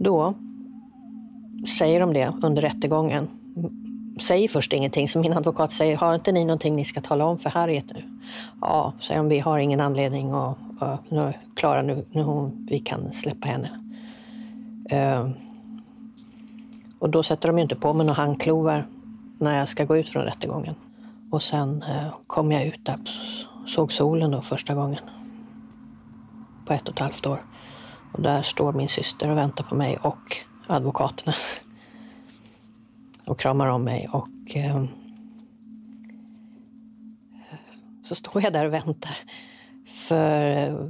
Speaker 14: då säger de det under rättegången säger först ingenting, så min advokat säger, har inte ni någonting ni ska tala om för Harriet nu? Ja, säger de, vi har ingen anledning och, och nu, Klara, nu, nu vi kan släppa henne. Ehm, och då sätter de ju inte på mig några handklovar när jag ska gå ut från rättegången. Och sen eh, kom jag ut där, såg solen då första gången. På ett och ett halvt år. Och där står min syster och väntar på mig och advokaterna. <laughs> och kramar om mig och eh, så står jag där och väntar. För eh,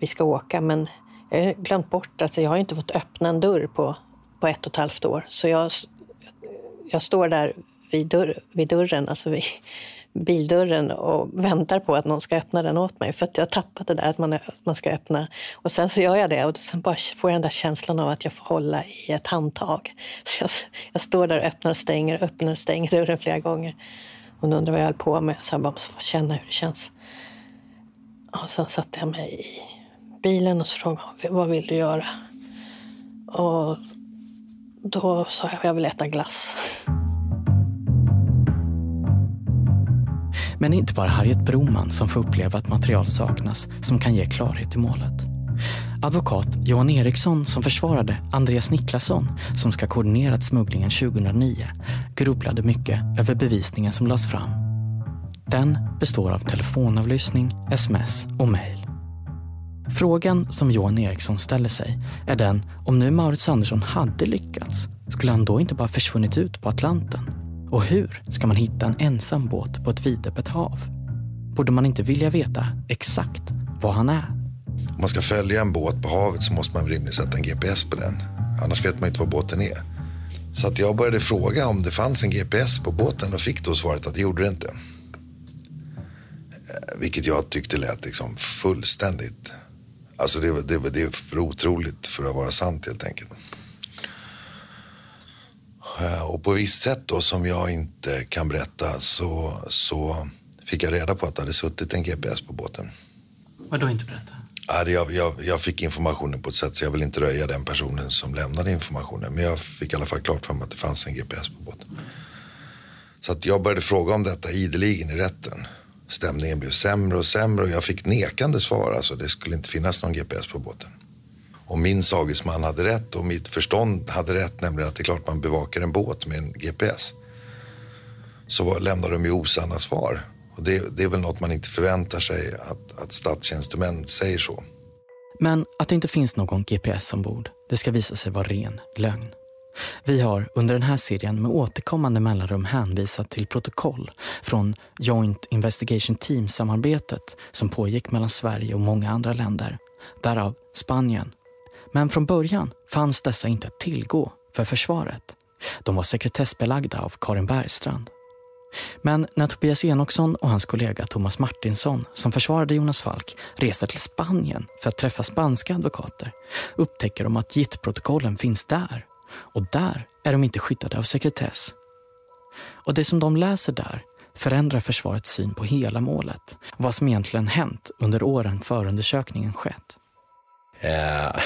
Speaker 14: vi ska åka men jag har glömt bort att jag har inte fått öppna en dörr på, på ett och ett halvt år. Så jag, jag står där vid, dörr, vid dörren, alltså vid bildörren och väntar på att någon ska öppna den åt mig. För att jag har tappat det där att man, att man ska öppna. Och sen så gör jag det och sen bara får jag den där känslan av att jag får hålla i ett handtag. <laughs> Så jag, jag står där och öppnar och stänger, öppnar och stänger dörren flera gånger. Hon undrar vad jag höll på med. Så jag bara måste få känna hur det känns. Och sen satte jag mig i bilen och så frågade hon, vad vill du göra? Och då sa jag, jag vill äta glass. <laughs>
Speaker 5: Men det är inte bara Harriet Broman som får uppleva att material saknas som kan ge klarhet i målet. Advokat Johan Eriksson som försvarade Andreas Niklasson som ska koordinerat smugglingen 2009 grubblade mycket över bevisningen som lades fram. Den består av telefonavlyssning, sms och mejl. Frågan som Johan Eriksson ställer sig är den om nu Maurits Andersson hade lyckats, skulle han då inte bara försvunnit ut på Atlanten? Och hur ska man hitta en ensam båt på ett vidöppet hav? Borde man inte vilja veta exakt var han är?
Speaker 18: Om man ska följa en båt på havet så måste man rimligen sätta en GPS på den. Annars vet man inte var båten är. Så att jag började fråga om det fanns en GPS på båten och fick då svaret att det gjorde det inte. Eh, vilket jag tyckte lät liksom fullständigt Alltså det, det, det är för otroligt för att vara sant helt enkelt. Eh, och på visst sätt då som jag inte kan berätta så, så fick jag reda på att det hade suttit en GPS på båten.
Speaker 22: Vadå inte berätta?
Speaker 18: Jag, jag, jag fick informationen på ett sätt så jag vill inte röja den personen som lämnade informationen. Men jag fick i alla fall klart för mig att det fanns en GPS på båten. Så att jag började fråga om detta ideligen i rätten stämningen blev sämre och sämre och jag fick nekande svar. Alltså det skulle inte finnas någon GPS på båten. Om min sagesman hade rätt och mitt förstånd hade rätt, nämligen att det är klart man bevakar en båt med en GPS. Så lämnar de ju osanna svar. Och det, det är väl något man inte förväntar sig att, att statstjänstemän säger så.
Speaker 5: Men att det inte finns någon GPS ombord, det ska visa sig vara ren lögn. Vi har under den här serien med återkommande mellanrum hänvisat till protokoll från Joint Investigation Team-samarbetet som pågick mellan Sverige och många andra länder, därav Spanien. Men från början fanns dessa inte att tillgå för försvaret. De var sekretessbelagda av Karin Bergstrand. Men när Tobias Enoksson och hans kollega Thomas Martinsson, som försvarade Jonas Falk, reser till Spanien för att träffa spanska advokater upptäcker de att JIT-protokollen finns där och där är de inte skyddade av sekretess. Och det som de läser där förändrar försvarets syn på hela målet och vad som egentligen hänt under åren förundersökningen skett.
Speaker 4: Eh,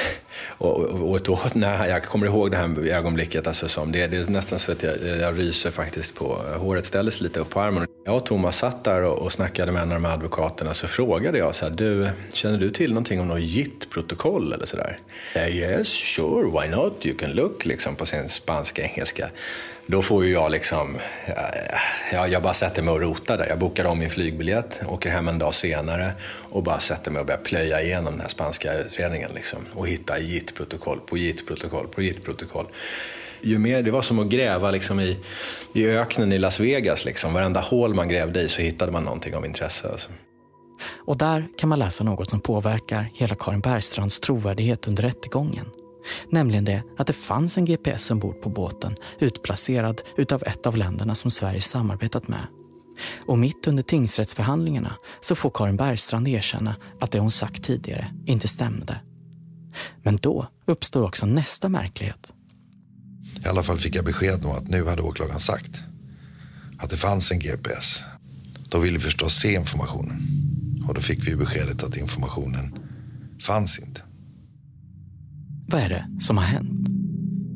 Speaker 4: och, och då, <laughs> när jag kommer ihåg det här ögonblicket, alltså som, det, det är nästan så att jag, jag ryser faktiskt på håret ställer sig lite upp på armen. Jag och Thomas satt där och, och snackade med en av de här advokaterna så frågade jag så här, du, känner du till någonting om något JIT-protokoll eller sådär? Eh, yes, sure, why not? You can look, liksom på sin spanska engelska. Då får ju jag liksom, eh, ja, jag bara sätter mig och rotar där. Jag bokar om min flygbiljett, åker hem en dag senare och bara sätter mig och börjar plöja igenom den här spanska utredningen liksom. Och hitta JIT-protokoll på JIT-protokoll på JIT-protokoll. Ju mer, det var som att gräva liksom i, i öknen i Las Vegas. Liksom. Varenda hål man grävde i så hittade man någonting av intresse. Alltså.
Speaker 5: Och där kan man läsa något som påverkar hela Karin Bergstrands trovärdighet under rättegången. Nämligen det att det fanns en GPS ombord på båten utplacerad utav ett av länderna som Sverige samarbetat med. Och mitt under tingsrättsförhandlingarna så får Karin Bergstrand erkänna att det hon sagt tidigare inte stämde. Men då uppstår också nästa märklighet.
Speaker 18: I alla fall fick jag besked om att nu hade åklagaren sagt att det fanns en GPS. Då ville vi förstås se informationen. Och då fick vi beskedet att informationen fanns inte.
Speaker 5: Vad är det som har hänt?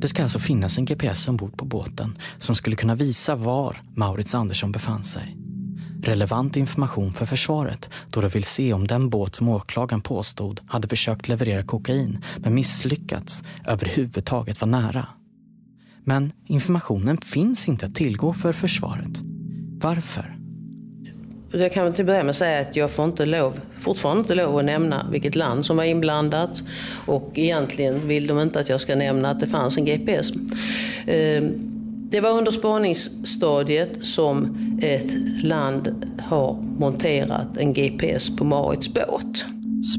Speaker 5: Det ska alltså finnas en GPS ombord på båten som skulle kunna visa var Maurits Andersson befann sig. Relevant information för försvaret då de vill se om den båt som åklagaren påstod hade försökt leverera kokain men misslyckats överhuvudtaget var nära. Men informationen finns inte att tillgå för försvaret. Varför?
Speaker 7: Jag kan till börja med säga att jag får inte lov, fortfarande inte lov att nämna vilket land som var inblandat. Och egentligen vill de inte att jag ska nämna att det fanns en GPS. Ehm, det var under spaningsstadiet som ett land har monterat en GPS på Marits båt.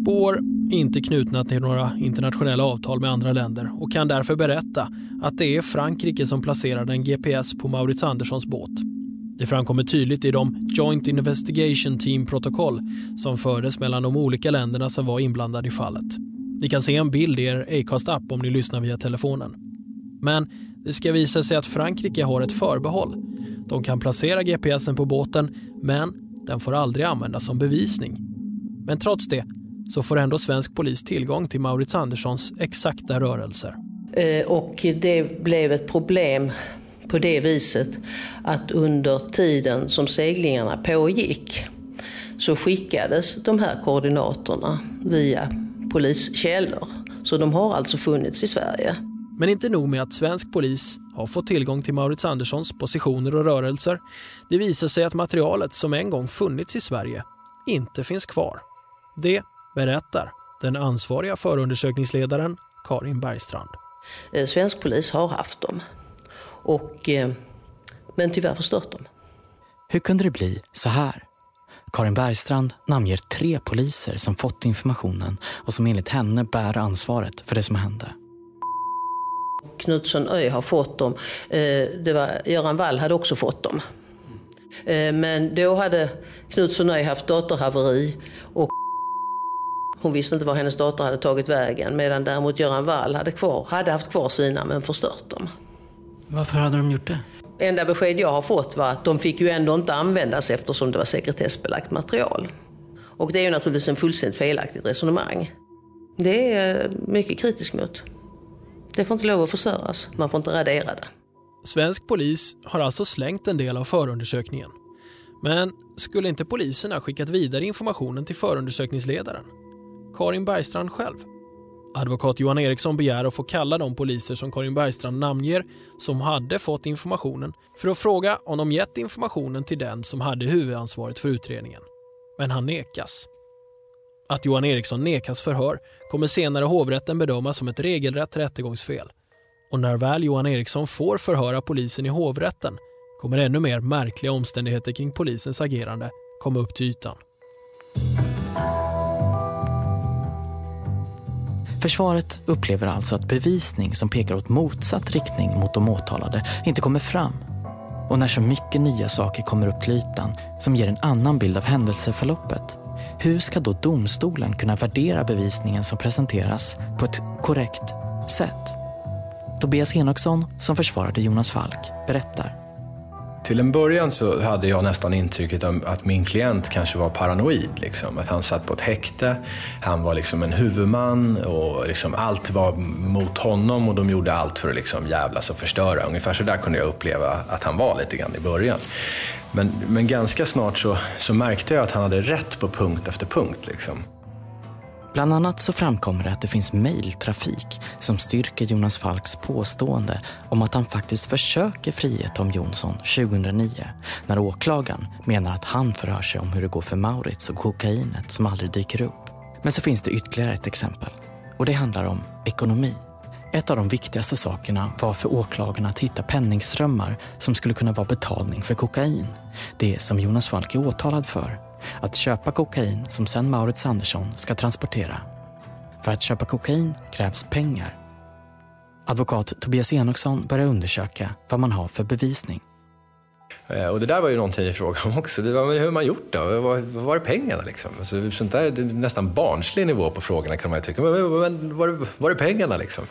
Speaker 3: Spår inte knutna till några internationella avtal med andra länder och kan därför berätta att det är Frankrike som placerade en GPS på Maurits Anderssons båt. Det framkommer tydligt i de Joint Investigation Team-protokoll som fördes mellan de olika länderna som var inblandade i fallet. Ni kan se en bild i er Acast-app om ni lyssnar via telefonen. Men det ska visa sig att Frankrike har ett förbehåll. De kan placera GPSen på båten, men den får aldrig användas som bevisning. Men trots det så får ändå svensk polis tillgång till Maurits Anderssons exakta rörelser.
Speaker 7: Eh, och det blev ett problem på det viset att under tiden som seglingarna pågick så skickades de här koordinaterna via poliskällor. Så de har alltså funnits i Sverige.
Speaker 3: Men inte nog med att svensk polis har fått tillgång till Maurits Anderssons positioner och rörelser. Det visar sig att materialet som en gång funnits i Sverige inte finns kvar. Det berättar den ansvariga förundersökningsledaren Karin Bergstrand.
Speaker 7: Eh, svensk polis har haft dem, och, eh, men tyvärr förstört dem.
Speaker 5: Hur kunde det bli så här? Karin Bergstrand namnger tre poliser som fått informationen och som enligt henne bär ansvaret för det som hände.
Speaker 7: Knutsson Öj har fått dem. Eh, det var, Göran Wall hade också fått dem. Men då hade Knutsson Öj haft datorhaveri och hon visste inte var hennes dotter hade tagit vägen medan däremot Göran Wall hade, kvar, hade haft kvar sina men förstört dem.
Speaker 5: Varför hade de gjort det?
Speaker 7: Enda besked jag har fått var att de fick ju ändå inte användas eftersom det var sekretessbelagt material. Och det är ju naturligtvis en fullständigt felaktigt resonemang. Det är jag mycket kritisk mot. Det får inte lov att förstöras. Man får inte radera det.
Speaker 3: Svensk polis har alltså slängt en del av förundersökningen. Men skulle inte polisen ha skickat vidare informationen till förundersökningsledaren? Karin Bergstrand själv. Advokat Johan Eriksson begär att få kalla de poliser som Karin Bergstrand namnger som hade fått informationen för att fråga om de gett informationen till den som hade huvudansvaret för utredningen. Men han nekas. Att Johan Eriksson nekas förhör kommer senare hovrätten bedöma som ett regelrätt rättegångsfel. Och när väl Johan Eriksson får förhöra polisen i hovrätten kommer ännu mer märkliga omständigheter kring polisens agerande komma upp till ytan.
Speaker 5: Försvaret upplever alltså att bevisning som pekar åt motsatt riktning mot de åtalade inte kommer fram. Och när så mycket nya saker kommer upp till ytan som ger en annan bild av händelseförloppet, hur ska då domstolen kunna värdera bevisningen som presenteras på ett korrekt sätt? Tobias Enoksson, som försvarade Jonas Falk, berättar.
Speaker 4: Till en början så hade jag nästan intrycket att min klient kanske var paranoid. Liksom. Att han satt på ett häkte, han var liksom en huvudman och liksom allt var mot honom och de gjorde allt för att liksom jävlas och förstöra. Ungefär så där kunde jag uppleva att han var lite grann i början. Men, men ganska snart så, så märkte jag att han hade rätt på punkt efter punkt. Liksom.
Speaker 5: Bland annat så framkommer det att det finns mejltrafik som styrker Jonas Falks påstående om att han faktiskt försöker frige Tom Jonsson 2009 när åklagaren menar att han förhör sig om hur det går för Maurits och kokainet som aldrig dyker upp. Men så finns det ytterligare ett exempel och det handlar om ekonomi. Ett av de viktigaste sakerna var för åklagarna att hitta penningströmmar som skulle kunna vara betalning för kokain. Det som Jonas Falk är åtalad för att köpa kokain som sen Maurits Andersson ska transportera. För att köpa kokain krävs pengar. Advokat Tobias Enoksson börjar undersöka vad man har för bevisning.
Speaker 4: Eh, och det där var ju någonting i fråga om också. Det var, hur har man gjort då? Var, var är pengarna liksom? Alltså, sånt där, det är nästan barnslig nivå på frågorna kan man ju tycka. Men, men var, var är pengarna liksom?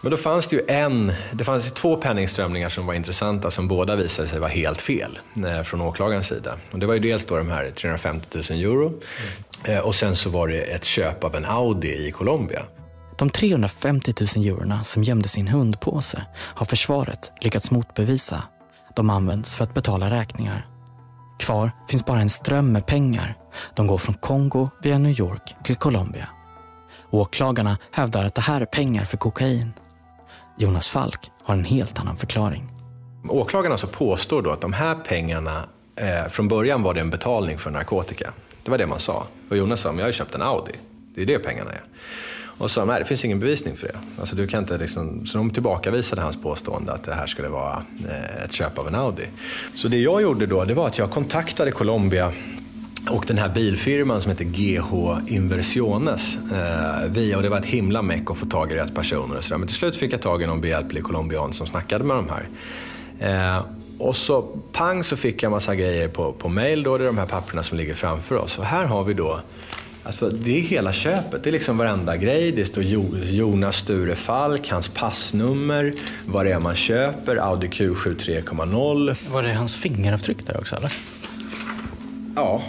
Speaker 4: Men då fanns det ju en, det fanns ju två penningströmningar som var intressanta som båda visade sig vara helt fel eh, från åklagarens sida. Och det var ju dels då de här 350 000 euro mm. och sen så var det ett köp av en Audi i Colombia.
Speaker 5: De 350 000 eurona som gömde sin hundpåse har försvaret lyckats motbevisa. De används för att betala räkningar. Kvar finns bara en ström med pengar. De går från Kongo via New York till Colombia. Åklagarna hävdar att det här är pengar för kokain. Jonas Falk har en helt annan förklaring.
Speaker 4: Åklagarna så påstår då att de här pengarna, eh, från början var det en betalning för narkotika. Det var det man sa. Och Jonas sa, men jag har ju köpt en Audi. Det är det pengarna är. Och sa, nej det finns ingen bevisning för det. Alltså, du kan inte liksom, så de tillbakavisade hans påstående att det här skulle vara eh, ett köp av en Audi. Så det jag gjorde då, det var att jag kontaktade Colombia och den här bilfirman som heter GH Inversiones. Eh, via, och det var ett himla meck att få tag i rätt personer och sådär. Men till slut fick jag tag i någon behjälplig colombian som snackade med de här. Eh, och så pang så fick jag massa grejer på, på mail då, det är de här papperna som ligger framför oss. Och här har vi då Alltså, det är hela köpet. Det är liksom varenda grej. Det står Jonas Sture Falk, hans passnummer, vad det är man köper, Audi Q7 3.0.
Speaker 5: Var det hans fingeravtryck där också eller?
Speaker 4: Ja,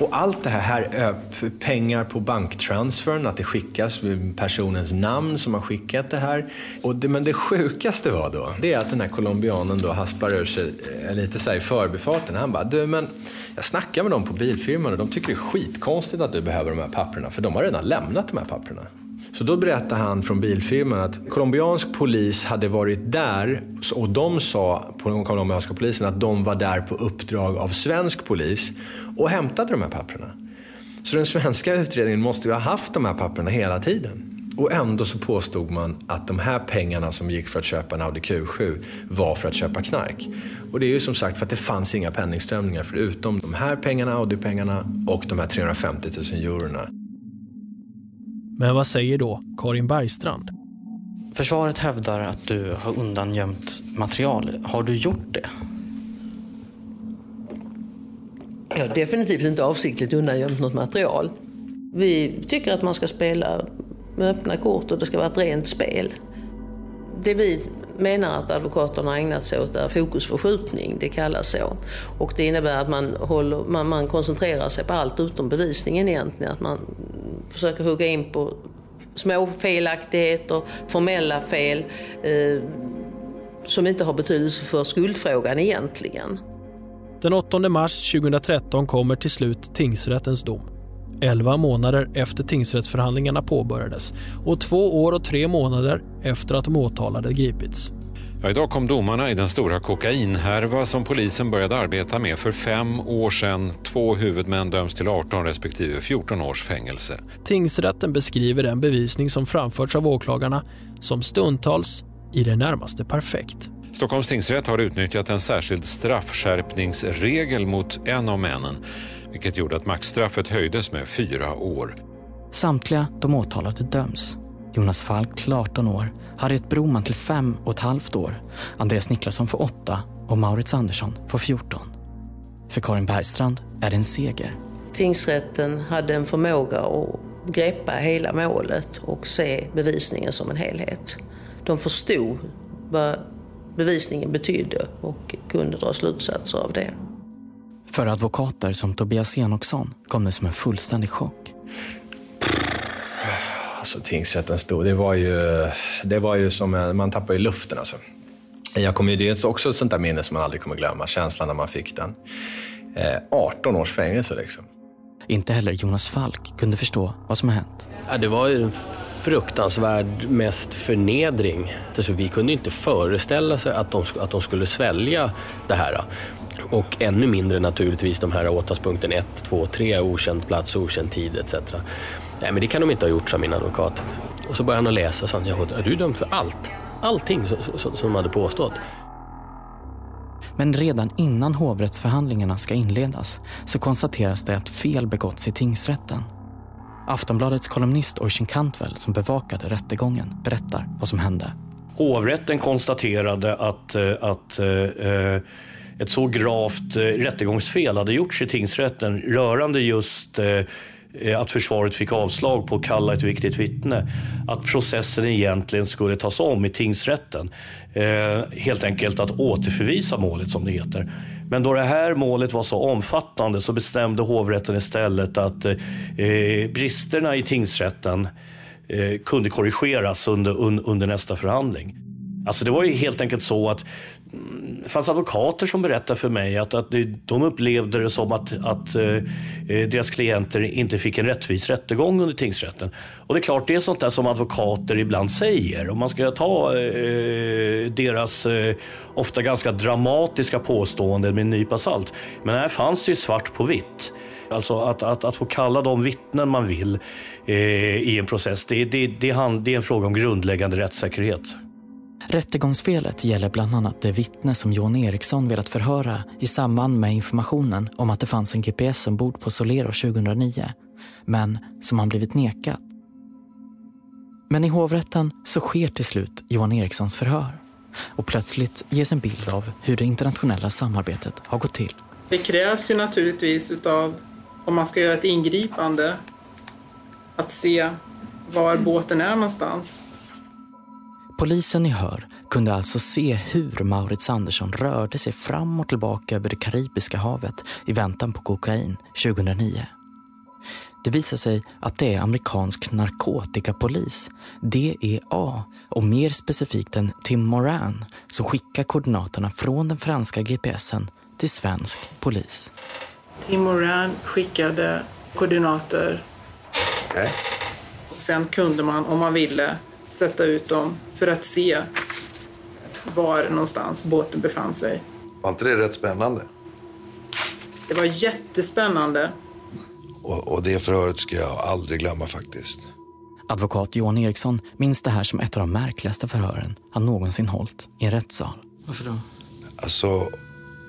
Speaker 4: och allt det här, här pengar på banktransfern, att det skickas personens namn som har skickat det här. Och det, men det sjukaste var då, det är att den här colombianen då hasplar ur sig eh, lite så i förbifarten. Han bara, du men jag snackar med dem på bilfirman och de tycker det är skitkonstigt att du behöver de här papperna för de har redan lämnat de här papperna. Så då berättade han från bilfirman att colombiansk polis hade varit där och de sa på den colombianska polisen att de var där på uppdrag av svensk polis och hämtade de här papperna. Så den svenska utredningen måste ju ha haft de här papperna hela tiden. Och ändå så påstod man att de här pengarna som gick för att köpa en Audi Q7 var för att köpa knark. Och det är ju som sagt för att det fanns inga penningströmningar förutom de här pengarna, Audi-pengarna och de här 350 000 eurona.
Speaker 3: Men vad säger då Karin Bergstrand?
Speaker 5: Försvaret hävdar att du har undangömt material. Har du gjort det?
Speaker 7: Jag har definitivt inte avsiktligt undangömt något material. Vi tycker att man ska spela med öppna kort och det ska vara ett rent spel. Det vi menar att advokaterna har ägnat sig åt är fokusförskjutning, det kallas så. Och det innebär att man, håller, man, man koncentrerar sig på allt utom bevisningen egentligen. Att man försöker hugga in på små felaktigheter, formella fel eh, som inte har betydelse för skuldfrågan egentligen.
Speaker 3: Den 8 mars 2013 kommer till slut tingsrättens dom. 11 månader efter tingsrättsförhandlingarna påbörjades och två år och tre månader efter att de åtalade gripits.
Speaker 23: Ja, idag kom domarna i den stora kokainhärva som polisen började arbeta med för fem år sedan. Två huvudmän döms till 18 respektive 14 års fängelse.
Speaker 3: Tingsrätten beskriver den bevisning som framförts av åklagarna som stundtals i det närmaste perfekt.
Speaker 23: Stockholms tingsrätt har utnyttjat en särskild straffskärpningsregel mot en av männen vilket gjorde att maxstraffet höjdes med fyra år.
Speaker 5: Samtliga de åtalade döms. Jonas Falk till 18 år, Harriet Broman till 5 och ett halvt år, Andreas Niklasson får 8 och Maurits Andersson får 14. För Karin Bergstrand är det en seger.
Speaker 7: Tingsrätten hade en förmåga att greppa hela målet och se bevisningen som en helhet. De förstod vad bevisningen betydde och kunde dra slutsatser av det.
Speaker 5: För advokater som Tobias Enoksson kom det som en fullständig chock.
Speaker 4: Alltså tingsrättens dom, det var ju, det var ju som, en, man tappar ju luften alltså. Jag kommer, det är också ett sånt där minne som man aldrig kommer glömma, känslan när man fick den. Eh, 18 års fängelse liksom.
Speaker 5: Inte heller Jonas Falk kunde förstå vad som hänt.
Speaker 12: Ja, det var ju en fruktansvärd mest förnedring. Alltså, vi kunde inte föreställa sig att de, att de skulle svälja det här. Och ännu mindre naturligtvis de här åtalspunkten 1, 2, 3, okänd plats, okänd tid etc. Nej men det kan de inte ha gjort, sa min advokat. Och så började han att läsa och sa, är du dömd för allt? Allting som de hade påstått.
Speaker 5: Men redan innan hovrättsförhandlingarna ska inledas så konstateras det att fel begåtts i tingsrätten. Aftonbladets kolumnist Oisin Cantwell som bevakade rättegången berättar vad som hände.
Speaker 10: Hovrätten konstaterade att, eh, att äh, ett så gravt rättegångsfel hade gjorts i tingsrätten rörande just Eh, att försvaret fick avslag på att kalla ett viktigt vittne. Att processen egentligen skulle tas om i tingsrätten. Eh, helt enkelt att återförvisa målet som det heter. Men då det här målet var så omfattande så bestämde hovrätten istället att eh, eh bristerna i tingsrätten eh, kunde korrigeras under, un, under nästa förhandling. Alltså det var ju helt enkelt så att det fanns advokater som berättade för mig att, att de upplevde det som att, att eh, eh, deras klienter inte fick en rättvis rättegång under tingsrätten. Och det är klart, det är sånt där som advokater ibland säger. Om man ska ta eh, deras eh, ofta ganska dramatiska påståenden med en nypa salt. Men här fanns det ju svart på vitt. Alltså att, att, att få kalla de vittnen man vill eh, i en process, det, det, det, det är en fråga om grundläggande rättssäkerhet.
Speaker 5: Rättegångsfelet gäller bland annat det vittne som Johan Eriksson velat förhöra i samband med informationen om att det fanns en GPS ombord på Solero 2009, men som han blivit nekad. Men i hovrätten så sker till slut Johan Erikssons förhör och plötsligt ges en bild av hur det internationella samarbetet har gått till.
Speaker 24: Det krävs ju naturligtvis utav, om man ska göra ett ingripande, att se var båten är någonstans.
Speaker 5: Polisen i Hör kunde alltså se hur Maurits Andersson rörde sig fram och tillbaka över det Karibiska havet i väntan på kokain 2009. Det visar sig att det är amerikansk narkotikapolis, DEA, och mer specifikt en Tim Moran som skickar koordinaterna från den franska GPSen till svensk polis.
Speaker 24: Tim Moran skickade koordinater.
Speaker 18: Okay.
Speaker 24: Sen kunde man, om man ville, sätta ut dem för att se var någonstans båten befann sig.
Speaker 18: Var inte det rätt spännande?
Speaker 24: Det var jättespännande.
Speaker 18: Och, och det förhöret ska jag aldrig glömma faktiskt.
Speaker 5: Advokat Johan Eriksson minns det här som ett av de märkligaste förhören han någonsin hållit i en rättssal.
Speaker 24: Varför då?
Speaker 18: Alltså,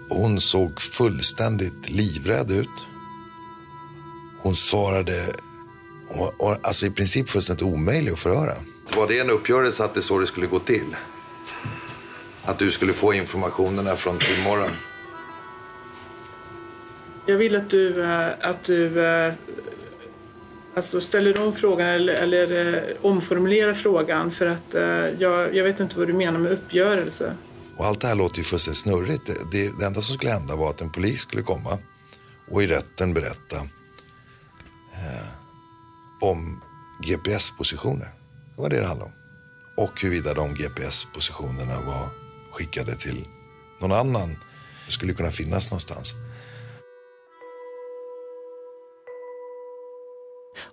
Speaker 18: hon såg fullständigt livrädd ut. Hon svarade, alltså i princip fullständigt omöjlig att förhöra. Var det en uppgörelse att det så det skulle gå till? Att du skulle få informationerna från imorgon?
Speaker 24: Jag vill att du, eh, att du eh, alltså ställer om frågan eller, eller eh, omformulerar frågan för att jag, jag vet inte vad du menar med uppgörelse.
Speaker 18: Och allt det här låter ju fullständigt snurrigt. Det, det, det enda som skulle hända var att en polis skulle komma och i rätten berätta eh, om GPS-positioner. Det var det det handlade om. Och huruvida de GPS-positionerna var skickade till någon annan. Det skulle kunna finnas någonstans.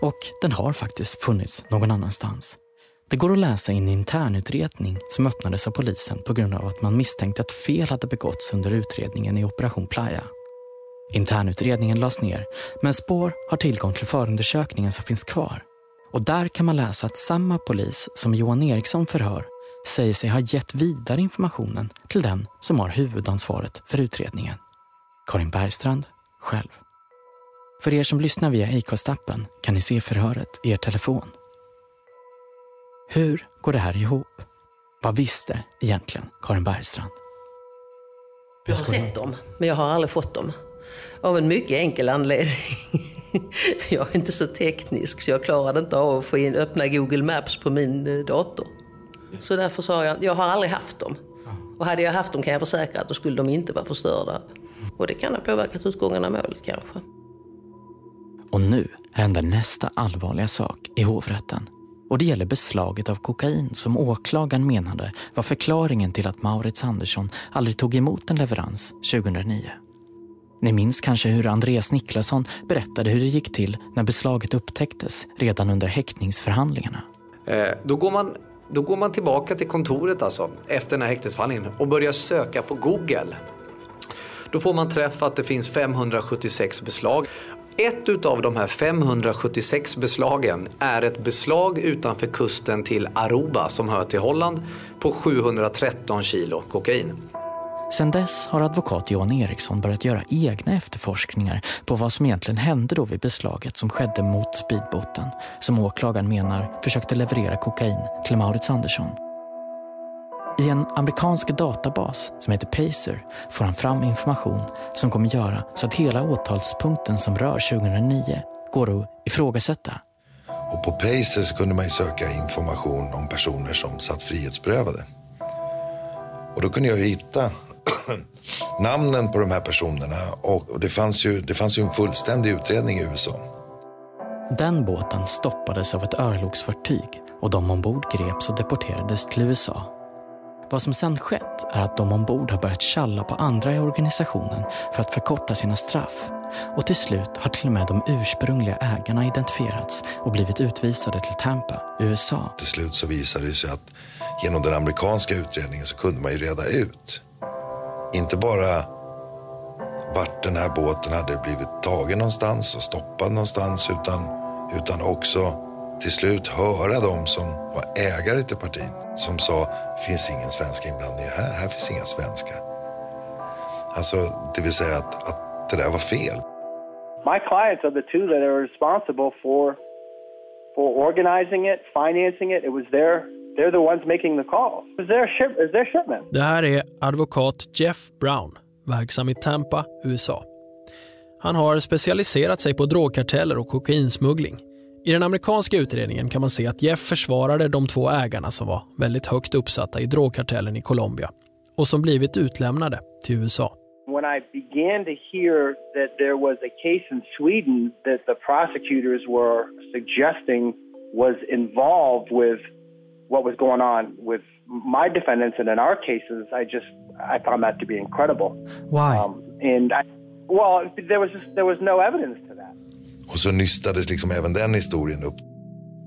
Speaker 5: Och den har faktiskt funnits någon annanstans. Det går att läsa i en internutredning som öppnades av polisen på grund av att man misstänkte att fel hade begåtts under utredningen i Operation Playa. Internutredningen lades ner, men Spår har tillgång till förundersökningen som finns kvar. Och där kan man läsa att samma polis som Johan Eriksson förhör säger sig ha gett vidare informationen till den som har huvudansvaret för utredningen. Karin Bergstrand själv. För er som lyssnar via Acast-appen kan ni se förhöret i er telefon. Hur går det här ihop? Vad visste egentligen Karin Bergstrand?
Speaker 7: Jag har sett dem, men jag har aldrig fått dem. Av en mycket enkel anledning. <laughs> Jag är inte så teknisk så jag klarade inte av att få in, öppna Google Maps på min eh, dator. Så därför sa jag, jag har aldrig haft dem. Och hade jag haft dem kan jag försäkra att då skulle de inte vara förstörda. Och det kan ha påverkat utgången av målet kanske.
Speaker 5: Och nu händer nästa allvarliga sak i hovrätten. Och det gäller beslaget av kokain som åklagaren menade var förklaringen till att Maurits Andersson aldrig tog emot en leverans 2009. Ni minns kanske hur Andreas Niklasson berättade hur det gick till när beslaget upptäcktes redan under häktningsförhandlingarna.
Speaker 16: Eh, då, går man, då går man tillbaka till kontoret alltså, efter den här häktningsförhandlingen och börjar söka på Google. Då får man träff att det finns 576 beslag. Ett av de här 576 beslagen är ett beslag utanför kusten till Aruba som hör till Holland på 713 kilo kokain.
Speaker 5: Sedan dess har advokat Johan Eriksson börjat göra egna efterforskningar på vad som egentligen hände då vid beslaget som skedde mot speedbåten som åklagaren menar försökte leverera kokain till Maurits Andersson. I en amerikansk databas som heter Pacer får han fram information som kommer göra så att hela åtalspunkten som rör 2009 går att ifrågasätta.
Speaker 18: Och på Pacer så kunde man söka information om personer som satt frihetsberövade. Och då kunde jag hitta <clears throat> namnen på de här personerna och det fanns, ju, det fanns ju en fullständig utredning i USA.
Speaker 5: Den båten stoppades av ett örlogsfartyg och de ombord greps och deporterades till USA Vad som sen skett är att de ombord har börjat tjalla på andra i organisationen för att förkorta sina straff. Och till slut har till och med de ursprungliga ägarna identifierats och blivit utvisade till Tampa, USA.
Speaker 18: Till slut så visade det sig att genom den amerikanska utredningen så kunde man ju reda ut. Inte bara vart den här båten hade blivit tagen någonstans och stoppad någonstans utan, utan också till slut höra de som var ägare till partiet som sa finns ingen svensk inblandning här, här finns inga svenskar. Alltså, det vill säga att, att det där var fel.
Speaker 25: My clients are the two that are responsible for for organizing it, financing it. It was their they're the ones making the calls. It was their ship, it was their shipment.
Speaker 3: Det här är advokat Jeff Brown, verksam i Tampa, USA. Han har specialiserat sig på drogkarteller och kokainsmuggling. I den amerikanska utredningen kan man se att Jeff försvarade de två ägarna som var väldigt högt uppsatta i drogkartellen i Colombia och som blivit utlämnade till USA.
Speaker 25: When I began to hear that there was a case in Sweden that the prosecutors were suggesting was involved with what was going on with my defendants and in our cases, I just I found that to be incredible.
Speaker 5: Why?
Speaker 25: Um, and I, well, there was just, there was no evidence to that.
Speaker 18: Och så nystades liksom även den historien upp.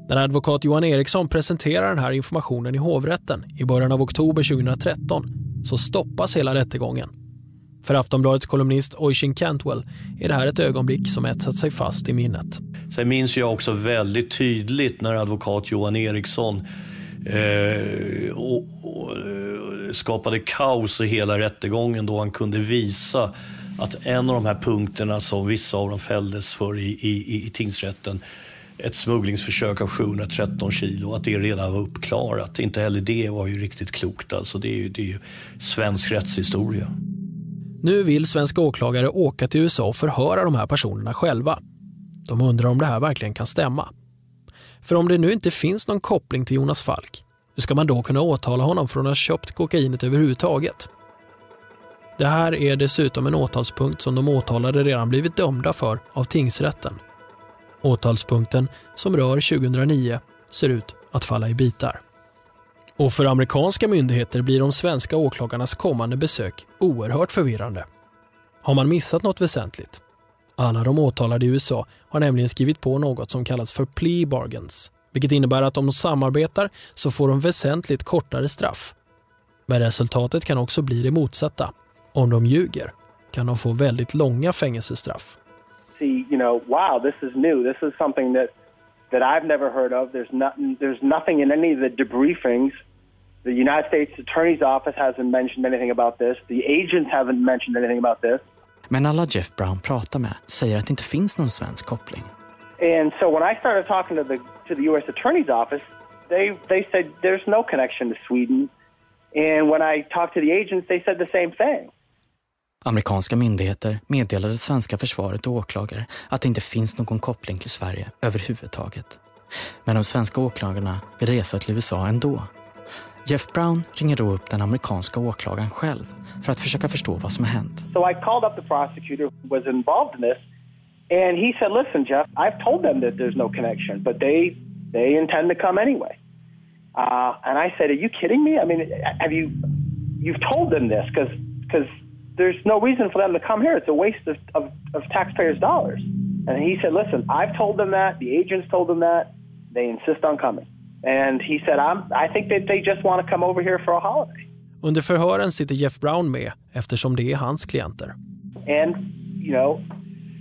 Speaker 3: När advokat Johan Eriksson presenterar den här informationen i hovrätten i början av oktober 2013 så stoppas hela rättegången. För Aftonbladets kolumnist Oisin Cantwell är det här ett ögonblick som etsat sig fast i minnet.
Speaker 10: Sen minns jag också väldigt tydligt när advokat Johan Eriksson eh, och, och, eh, skapade kaos i hela rättegången då han kunde visa att en av de här punkterna som vissa av dem fälldes för i, i, i tingsrätten ett smugglingsförsök av 713 kilo, att det redan var uppklarat. Inte heller det var ju riktigt klokt. Alltså det, är ju, det är ju svensk rättshistoria.
Speaker 3: Nu vill svenska åklagare åka till USA och förhöra de här personerna själva. De undrar om det här verkligen kan stämma. För om det nu inte finns någon koppling till Jonas Falk, hur ska man då kunna åtala honom för att ha köpt kokainet överhuvudtaget? Det här är dessutom en åtalspunkt som de åtalade redan blivit dömda för av tingsrätten. Åtalspunkten, som rör 2009, ser ut att falla i bitar. Och för amerikanska myndigheter blir de svenska åklagarnas kommande besök oerhört förvirrande. Har man missat något väsentligt? Alla de åtalade i USA har nämligen skrivit på något som kallas för plea bargains, vilket innebär att om de samarbetar så får de väsentligt kortare straff. Men resultatet kan också bli det motsatta. Om de ljuger kan de få väldigt långa fängelsestraff.
Speaker 25: See, you know, wow, this is new. This is something that that I've never heard of. There's nothing. There's nothing in any of the debriefings. The United States Attorney's Office hasn't mentioned anything about this. The agents haven't mentioned anything about this.
Speaker 5: Men alla Jeff Brown pratar med säger att det inte finns någon svensk koppling.
Speaker 25: And so when I started talking to the to the U.S. Attorney's Office, they they said there's no connection to Sweden. And when I talked to the agents, they said the same thing.
Speaker 5: Amerikanska myndigheter meddelade svenska försvaret och åklagare att det inte finns någon koppling till Sverige överhuvudtaget. Men de svenska åklagarna vill resa till USA ändå. Jeff Brown ringer då upp den amerikanska åklagaren själv för att försöka förstå vad som hänt.
Speaker 25: So I called up the prosecutor who was involved in this, and he said, "Listen, Jeff, I've told them that there's no connection, but they they intend to come anyway." Uh, and I said, "Are you kidding me? I mean, have you you've told them this because because there's no reason for them to come here. It's a waste of, of, of taxpayers' dollars." And he said, "Listen, I've told them that. The agents told them that. They insist on coming." And he said, I'm, I think that they just want to come over here for a holiday.
Speaker 3: Under förhören sitter Jeff Brown med eftersom det är hans klienter.
Speaker 25: And, you know,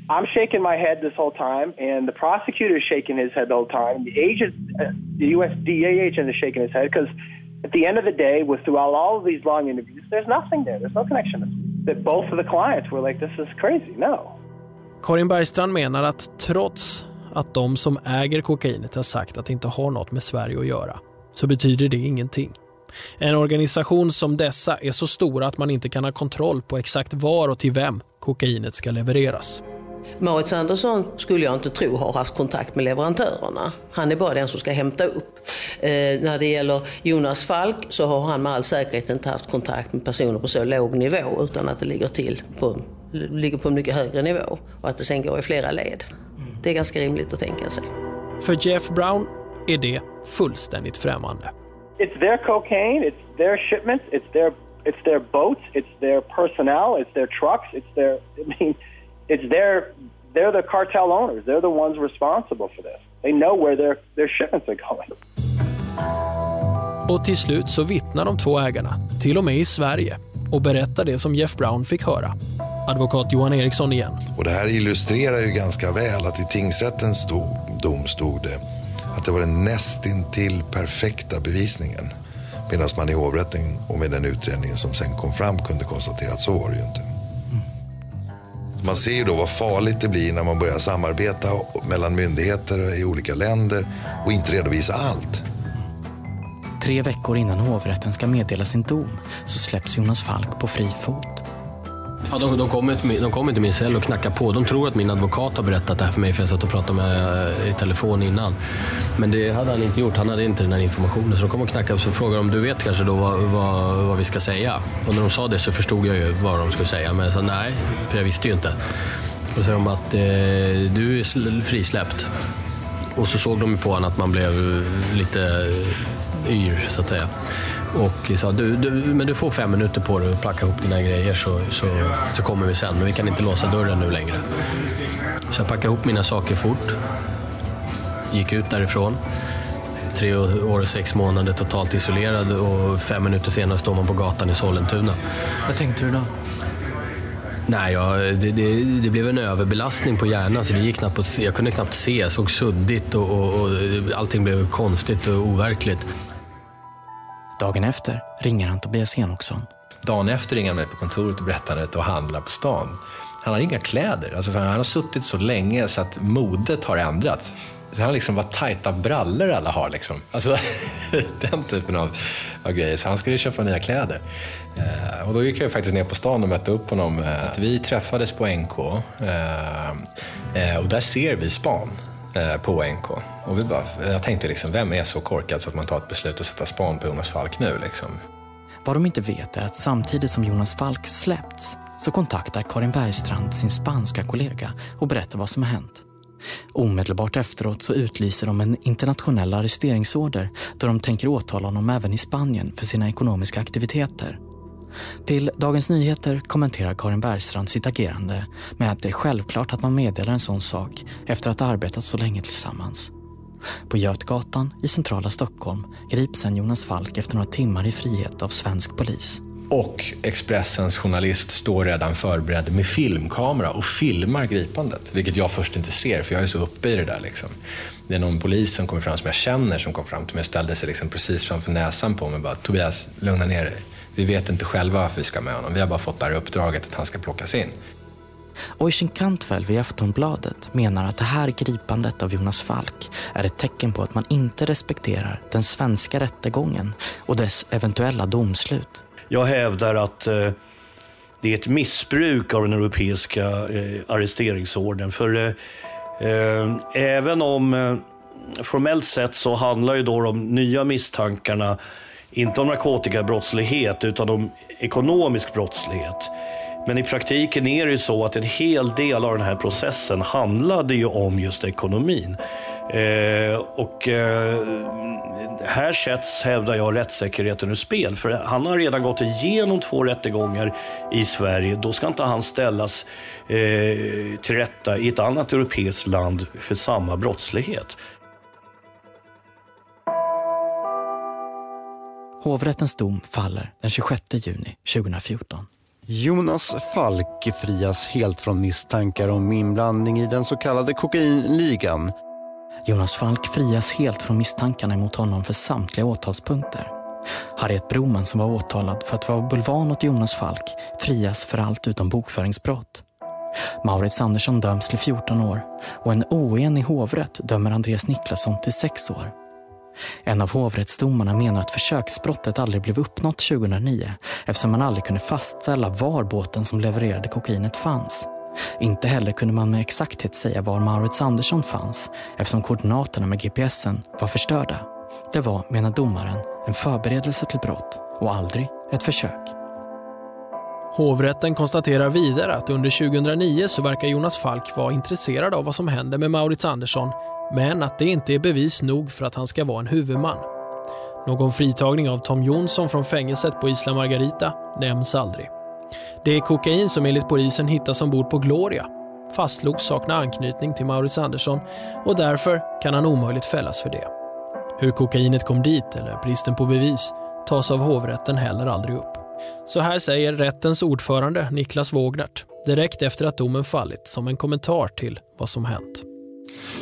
Speaker 25: I'm shaking my head this whole time, and the prosecutor is shaking his head the whole time. The agent, uh, the U.S. DA agent is shaking his head because at the end of the day, with throughout all of these long interviews, there's nothing there. There's no connection. That both of the clients were like, this is crazy. No.
Speaker 3: Karin Bergstrand menar att trots att de som äger kokainet har sagt att det inte har något med Sverige att göra, så betyder det ingenting. En organisation som dessa är så stora att man inte kan ha kontroll på exakt var och till vem kokainet ska levereras.
Speaker 7: Marit Andersson skulle jag inte tro har haft kontakt med leverantörerna. Han är bara den som ska hämta upp. Eh, när det gäller Jonas Falk så har han med all säkerhet inte haft kontakt med personer på så låg nivå utan att det ligger till på, ligger på en mycket högre nivå och att det sen går i flera led. Det är ganska rimligt att tänka sig.
Speaker 3: För Jeff Brown är det fullständigt främmande.
Speaker 25: It's their cocaine, it's their shipments, it's their it's their boats, it's their personnel, it's their trucks, it's their I mean it's their they're the cartel owners. They're the ones responsible for this. They know where their their shipments are going.
Speaker 3: Och till slut så vittnar de två ägarna, till och med i Sverige, och berättar det som Jeff Brown fick höra. Advokat Johan Eriksson igen.
Speaker 18: Och det här illustrerar ju ganska väl att i tingsrättens dom stod det att det var den nästintill perfekta bevisningen. Medan man i hovrätten och med den utredningen som sen kom fram kunde konstatera att så var det ju inte. Man ser ju då vad farligt det blir när man börjar samarbeta mellan myndigheter i olika länder och inte redovisa allt.
Speaker 5: Tre veckor innan hovrätten ska meddela sin dom så släpps Jonas Falk på fri fot.
Speaker 12: Ja, de, de, kommer till, de kommer till min cell och knackar på. De tror att min advokat har berättat det här för mig för jag satt och pratade med eh, i telefon innan. Men det hade han inte gjort. Han hade inte den här informationen. Så de kommer och knackar och så frågar om du vet kanske då vad, vad, vad, vi ska säga? Och när de sa det så förstod jag ju vad de skulle säga. Men jag sa nej, för jag visste ju inte. Och så sa de att eh, du är frisläppt. Och så såg de på honom att man blev lite yr så att säga. Och sa du, du, men du får fem minuter på dig att packa ihop dina grejer så, så, så kommer vi sen. Men vi kan inte låsa dörren nu längre. Så jag packade ihop mina saker fort. Gick ut därifrån. Tre år och sex månader totalt isolerad och fem minuter senare står man på gatan i Sollentuna.
Speaker 5: Vad tänkte du då?
Speaker 12: Nej, ja, det, det, det, blev en överbelastning på hjärnan så det gick knappt att, jag kunde knappt se. Jag såg suddigt och, och, och allting blev konstigt och overkligt.
Speaker 5: Dagen efter ringer han Tobias Enoksson.
Speaker 4: Dagen efter ringer han mig på kontoret och berättar att och handlar på stan. Han har inga kläder. Alltså han har suttit så länge så att modet har ändrats. Han har liksom vad tajta brallor alla har. Liksom. Alltså, <laughs> den typen av, av grejer. Så han skulle köpa nya kläder. Eh, och då gick jag faktiskt ner på stan och mötte upp honom. Eh, vi träffades på NK eh, eh, och där ser vi span Eh, på NK. Och vi bara, jag tänkte liksom, vem är så korkad så att man tar ett beslut att sätta span på Jonas Falk nu? Liksom?
Speaker 5: Vad de inte vet är att samtidigt som Jonas Falk släppts så kontaktar Karin Bergstrand sin spanska kollega och berättar vad som har hänt. Omedelbart efteråt så utlyser de en internationell arresteringsorder då de tänker åtala honom även i Spanien för sina ekonomiska aktiviteter. Till Dagens Nyheter kommenterar Karin Bergstrand sitt agerande med att det är självklart att man meddelar en sån sak efter att ha arbetat så länge tillsammans. På Götgatan i centrala Stockholm grips sen Jonas Falk efter några timmar i frihet av svensk polis.
Speaker 4: Och Expressens journalist står redan förberedd med filmkamera och filmar gripandet. Vilket jag först inte ser, för jag är så uppe i det där. Liksom. Det är någon polis som kommer fram som jag känner som kom fram till mig och ställde sig liksom precis framför näsan på mig och bara “Tobias, lugna ner dig. Vi vet inte själva varför vi ska med honom. Vi har bara fått det här uppdraget att han ska plockas in.”
Speaker 5: Oisin Kantvel vid Aftonbladet menar att det här gripandet av Jonas Falk är ett tecken på att man inte respekterar den svenska rättegången och dess eventuella domslut.
Speaker 10: Jag hävdar att eh, det är ett missbruk av den europeiska eh, arresteringsorden. För eh, eh även om eh, formellt sett så handlar ju då de nya misstankarna inte om narkotikabrottslighet utan om ekonomisk brottslighet. Men i praktiken är det ju så att en hel del av den här processen handlade ju om just ekonomin. Eh, och eh, här sätts, hävdar jag, rättssäkerheten ur spel. För han har redan gått igenom två rättegångar i Sverige. Då ska inte han ställas eh, till rätta i ett annat europeiskt land för samma brottslighet.
Speaker 5: Hovrättens dom faller den 26 juni 2014.
Speaker 26: Jonas Falk frias helt från misstankar om inblandning i den så kallade kokainligan.
Speaker 5: Jonas Falk frias helt från misstankarna mot honom för samtliga åtalspunkter. Harriet Broman som var åtalad för att vara bulvan åt Jonas Falk frias för allt utom bokföringsbrott. Maurits Andersson döms till 14 år och en oenig hovrätt dömer Andreas Niklasson till 6 år. En av hovrättsdomarna menar att försöksbrottet aldrig blev uppnått 2009 eftersom man aldrig kunde fastställa var båten som levererade kokainet fanns. Inte heller kunde man med exakthet säga var Maurits Andersson fanns eftersom koordinaterna med GPSen var förstörda. Det var, menar domaren, en förberedelse till brott och aldrig ett försök.
Speaker 3: Hovrätten konstaterar vidare att under 2009 så verkar Jonas Falk vara intresserad av vad som händer med Maurits Andersson men att det inte är bevis nog för att han ska vara en huvudman. Någon fritagning av Tom Jonsson från fängelset på Isla Margarita nämns aldrig. Det är kokain som enligt polisen hittas ombord på Gloria fastslogs sakna anknytning till Maurits Andersson och därför kan han omöjligt fällas för det. Hur kokainet kom dit eller bristen på bevis tas av hovrätten heller aldrig upp. Så här säger rättens ordförande Niklas Wågnert direkt efter att domen fallit som en kommentar till vad som hänt.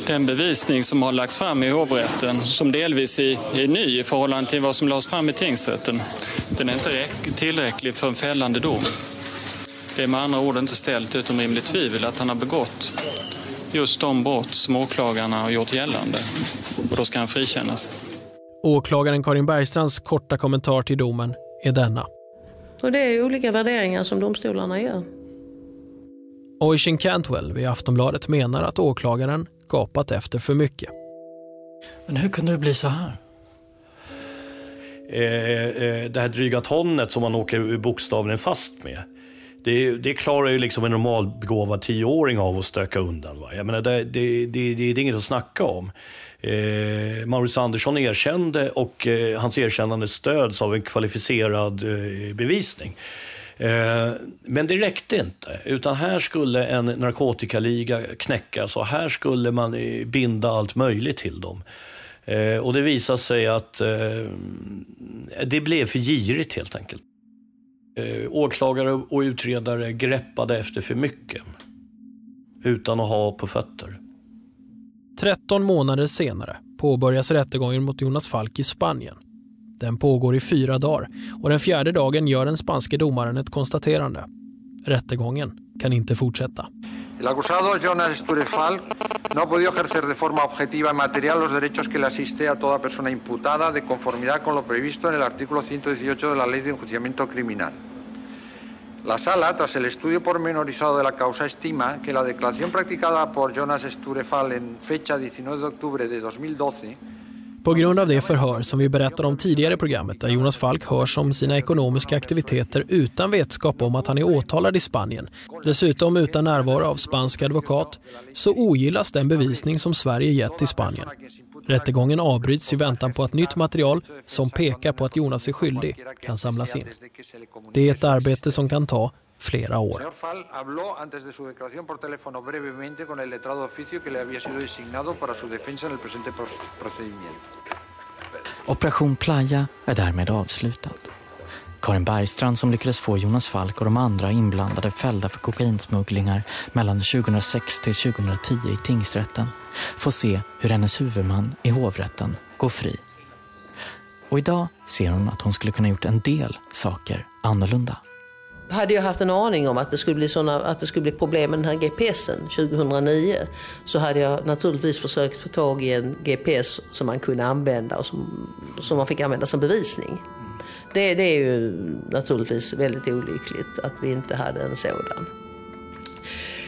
Speaker 27: Den bevisning som har lagts fram i hovrätten, som delvis är, ny i förhållande till vad som lades fram i tingsrätten, den är inte tillräcklig för en fällande dom. Det är med andra ord inte ställt utom rimligt tvivel att han har begått just de brott som åklagarna har gjort gällande. Och då ska han frikännas.
Speaker 3: Åklagaren Karin Bergstrands korta kommentar till domen är denna.
Speaker 7: Och det är olika värderingar som domstolarna gör.
Speaker 3: Oisin Cantwell vid Aftonbladet menar att åklagaren gapat efter för mycket.
Speaker 5: Men hur kunde det bli så här?
Speaker 10: Eh, eh, det här dryga tonnet som man åker bokstavligen fast med. Det, det klarar ju liksom en normalbegåvad tioåring av att stöka undan. Va? Jag menar, det, det, det, det är inget att snacka om. Eh, Maurice Andersson erkände och eh, hans erkännande stöds av en kvalificerad eh, bevisning. Eh, men det räckte inte, utan här skulle en narkotikaliga knäckas och här skulle man binda allt möjligt till dem. Eh, och det visade sig att eh, det blev för girigt helt enkelt. Åklagare och utredare greppade efter för mycket utan att ha på fötter.
Speaker 3: 13 månader senare påbörjas rättegången mot Jonas Falk i Spanien. Den pågår i fyra dagar och den fjärde dagen gör den spanske domaren ett konstaterande. Rättegången kan inte fortsätta.
Speaker 28: El acusado Jonas Sturefal no ha podido ejercer de forma objetiva y material los derechos que le asiste a toda persona imputada de conformidad con lo previsto en el artículo 118 de la Ley de Enjuiciamiento Criminal. La sala, tras el estudio pormenorizado de la causa, estima que la declaración practicada por Jonas Sturefal en fecha 19 de octubre de 2012
Speaker 3: På grund av det förhör som vi berättade om tidigare i programmet där Jonas Falk hörs om sina ekonomiska aktiviteter utan vetskap om att han är åtalad i Spanien, dessutom utan närvaro av spansk advokat, så ogillas den bevisning som Sverige gett till Spanien. Rättegången avbryts i väntan på att nytt material som pekar på att Jonas är skyldig kan samlas in. Det är ett arbete som kan ta flera år.
Speaker 5: Operation Playa är därmed avslutad. Karin Bergstrand som lyckades få Jonas Falk och de andra inblandade fällda för kokainsmugglingar mellan 2006 till 2010 i tingsrätten får se hur hennes huvudman i hovrätten går fri. Och idag ser hon att hon skulle kunna gjort en del saker annorlunda.
Speaker 7: Hade jag haft en aning om att det skulle bli, såna, att det skulle bli problem med den här GPSen 2009 så hade jag naturligtvis försökt få tag i en GPS som man kunde använda och som, som man fick använda som bevisning. Det, det är ju naturligtvis väldigt olyckligt att vi inte hade en sådan.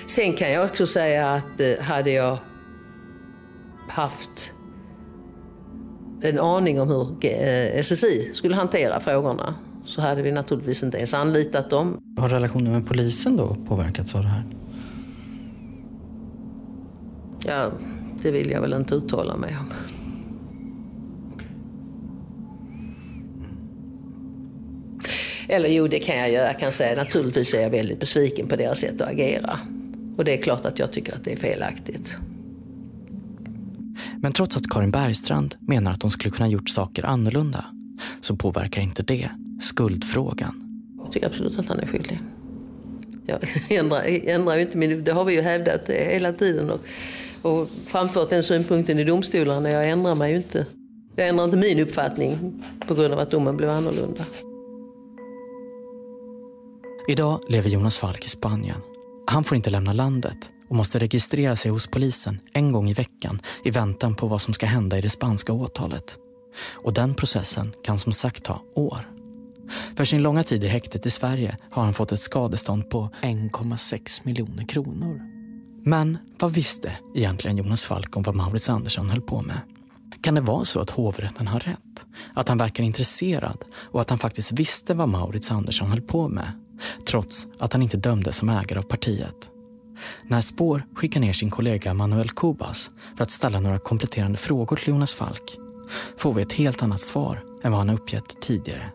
Speaker 7: Sen kan jag också säga att eh, hade jag haft en aning om hur eh, SSI skulle hantera frågorna så hade vi naturligtvis inte ens anlitat dem.
Speaker 5: Har relationen med polisen då påverkats av det här?
Speaker 7: Ja, det vill jag väl inte uttala mig om. Eller jo, det kan jag göra. Jag kan säga naturligtvis är jag väldigt besviken på deras sätt att agera. Och det är klart att jag tycker att det är felaktigt.
Speaker 5: Men trots att Karin Bergstrand menar att hon skulle kunna gjort saker annorlunda så påverkar inte det skuldfrågan.
Speaker 7: Jag tycker absolut att han är skyldig. Jag <laughs> ändrar, ändrar inte min... Det har vi ju hävdat hela tiden och, och framfört den synpunkten i domstolarna. Jag ändrar mig ju inte. Jag ändrar inte min uppfattning på grund av att domen blev annorlunda.
Speaker 5: Idag lever Jonas Falk i Spanien. Han får inte lämna landet och måste registrera sig hos polisen en gång i veckan i väntan på vad som ska hända i det spanska åtalet. Och den processen kan som sagt ta år. För sin långa tid i häktet i Sverige har han fått ett skadestånd på 1,6 miljoner kronor. Men vad visste egentligen Jonas Falk om vad Maurits Andersson höll på med? Kan det vara så att hovrätten har rätt? Att han verkar intresserad och att han faktiskt visste vad Maurits Andersson höll på med? Trots att han inte dömdes som ägare av partiet. När Spår skickar ner sin kollega Manuel Kubas för att ställa några kompletterande frågor till Jonas Falk får vi ett helt annat svar än vad han uppgett tidigare.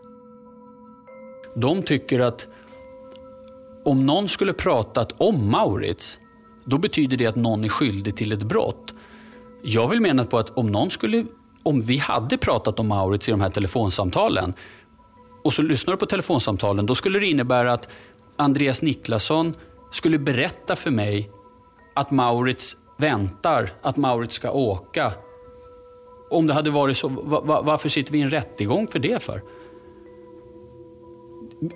Speaker 29: De tycker att om någon skulle pratat om Maurits, då betyder det att någon är skyldig till ett brott. Jag vill mena på att om någon skulle, om vi hade pratat om Maurits i de här telefonsamtalen och så lyssnar du på telefonsamtalen, då skulle det innebära att Andreas Niklasson skulle berätta för mig att Maurits väntar, att Maurits ska åka. Om det hade varit så, varför sitter vi i en rättegång för det för?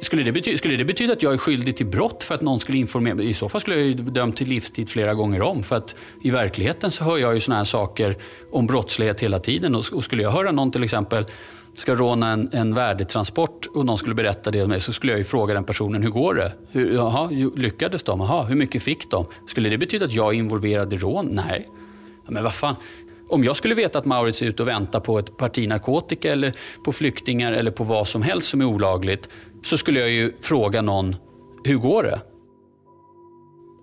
Speaker 29: Skulle det, betyda, skulle det betyda att jag är skyldig till brott för att någon skulle informera mig? I så fall skulle jag ju dömt till livstid flera gånger om. För att i verkligheten så hör jag ju sådana här saker om brottslighet hela tiden. Och, skulle jag höra någon till exempel ska råna en, en värdetransport och någon skulle berätta det om mig så skulle jag ju fråga den personen, hur går det? Hur, aha, lyckades de? Aha, hur mycket fick de? Skulle det betyda att jag är involverad i rån? Nej. Men vad fan, om jag skulle veta att Maurits är ute och väntar på ett parti narkotika eller på flyktingar eller på vad som helst som är olagligt så skulle jag ju fråga någon, hur går det?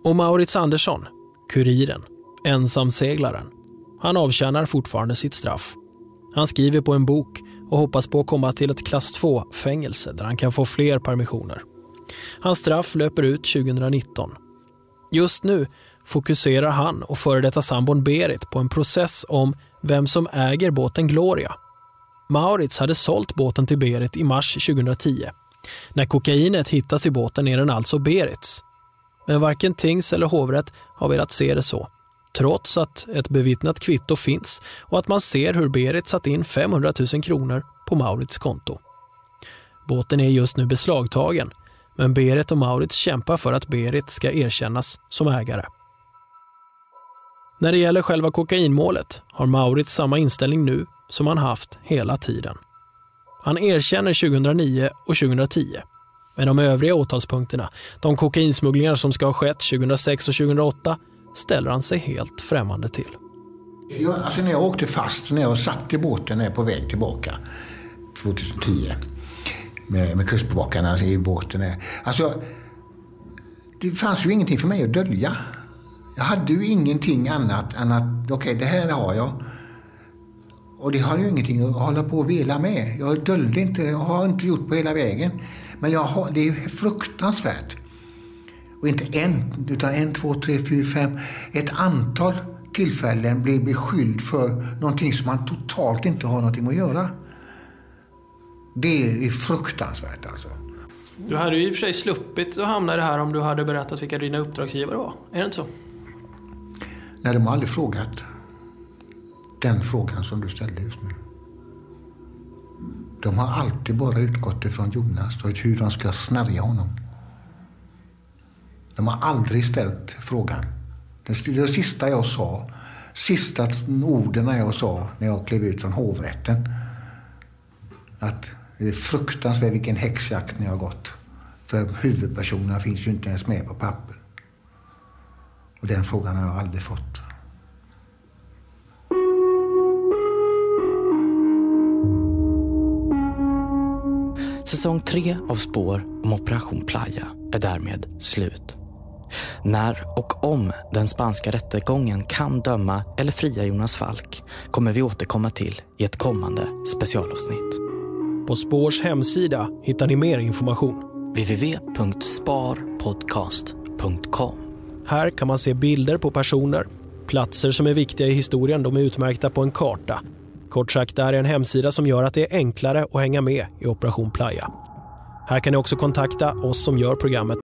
Speaker 3: Och Maurits Andersson, kuriren, ensamseglaren, han avtjänar fortfarande sitt straff. Han skriver på en bok och hoppas på att komma till ett klass 2-fängelse där han kan få fler permissioner. Hans straff löper ut 2019. Just nu fokuserar han och före detta sambon Berit på en process om vem som äger båten Gloria. Maurits hade sålt båten till Berit i mars 2010 när kokainet hittas i båten är den alltså Berits. Men varken tings eller hovrätt har velat se det så. Trots att ett bevittnat kvitto finns och att man ser hur Berit satt in 500 000 kronor på Maurits konto. Båten är just nu beslagtagen, men Berit och Maurits kämpar för att Berit ska erkännas som ägare. När det gäller själva kokainmålet har Maurits samma inställning nu som han haft hela tiden. Han erkänner 2009 och 2010. Men de övriga åtalspunkterna, de kokainsmugglingar som ska ha skett 2006 och 2008, ställer han sig helt främmande till.
Speaker 30: Jag, alltså när jag åkte fast, när jag satt i båten när jag på väg tillbaka 2010 med, med kustbevakarna alltså, i båten. Alltså, det fanns ju ingenting för mig att dölja. Jag hade ju ingenting annat än att, okej, okay, det här har jag. Och det har ju ingenting att hålla på och vela med. Jag döljde inte, jag har inte gjort på hela vägen. Men jag har, det är fruktansvärt. Och inte en, utan en, två, tre, fyra, fem. Ett antal tillfällen blir beskylld för någonting som man totalt inte har någonting att göra. Det är fruktansvärt alltså.
Speaker 3: Du hade ju i och för sig sluppit att hamna i det här om du hade berättat vilka dina uppdragsgivare var. Är det inte så?
Speaker 30: Nej, de har aldrig frågat den frågan som du ställde just nu. De har alltid bara utgått ifrån Jonas och hur de ska snärja honom. De har aldrig ställt frågan. Det, sista jag sa, sista orden jag sa när jag klev ut från hovrätten. Att det är fruktansvärt vilken häxjakt ni har gått. För huvudpersonerna finns ju inte ens med på papper. Och den frågan har jag aldrig fått.
Speaker 5: Säsong tre av Spår om Operation Playa är därmed slut. När och om den spanska rättegången kan döma eller fria Jonas Falk kommer vi återkomma till i ett kommande specialavsnitt.
Speaker 3: På Spårs hemsida hittar ni mer information.
Speaker 5: www.sparpodcast.com
Speaker 3: Här kan man se bilder på personer, platser som är viktiga i historien, de är utmärkta på en karta Kort sagt, det här är en hemsida som gör att det är enklare att hänga med i Operation Playa. Här kan ni också kontakta oss som gör programmet.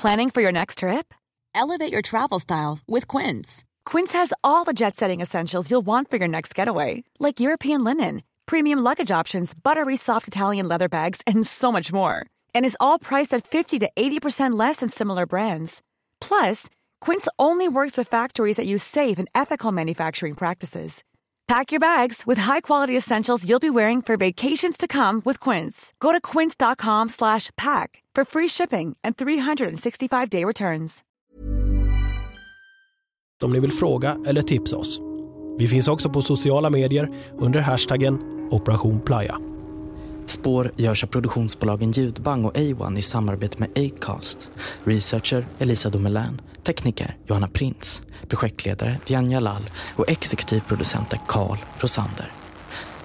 Speaker 31: Planning for your next trip? Elevate your travel style with Quince. Quince has all the jet-setting essentials you'll want for your next getaway, like European linen, premium luggage options, buttery soft Italian leather bags, and so much more. And is all priced at 50 to 80% less than similar brands. Plus, Quince only works with factories that use safe and ethical manufacturing practices. Pack your bags with high-quality essentials you'll be wearing for vacations to come with Quince. Go to quince.com/pack for free shipping and 365-day returns.
Speaker 3: Om ni vill fråga eller tipsa oss. Vi finns också på sociala medier under hashtaggen Operation Playa.
Speaker 5: Spår görs av produktionsbolagen Ljudbang och A1 i samarbete med Acast. Researcher Elisa Domelän tekniker Johanna Prins, projektledare Vianja Lall och exekutivproducenter Karl Rosander.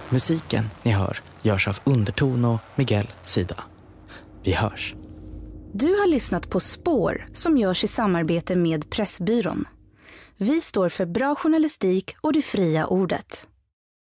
Speaker 5: Musiken ni hör görs av Underton och Miguel Sida. Vi hörs.
Speaker 8: Du har lyssnat på Spår som görs i samarbete med Pressbyrån. Vi står för bra journalistik och det fria ordet.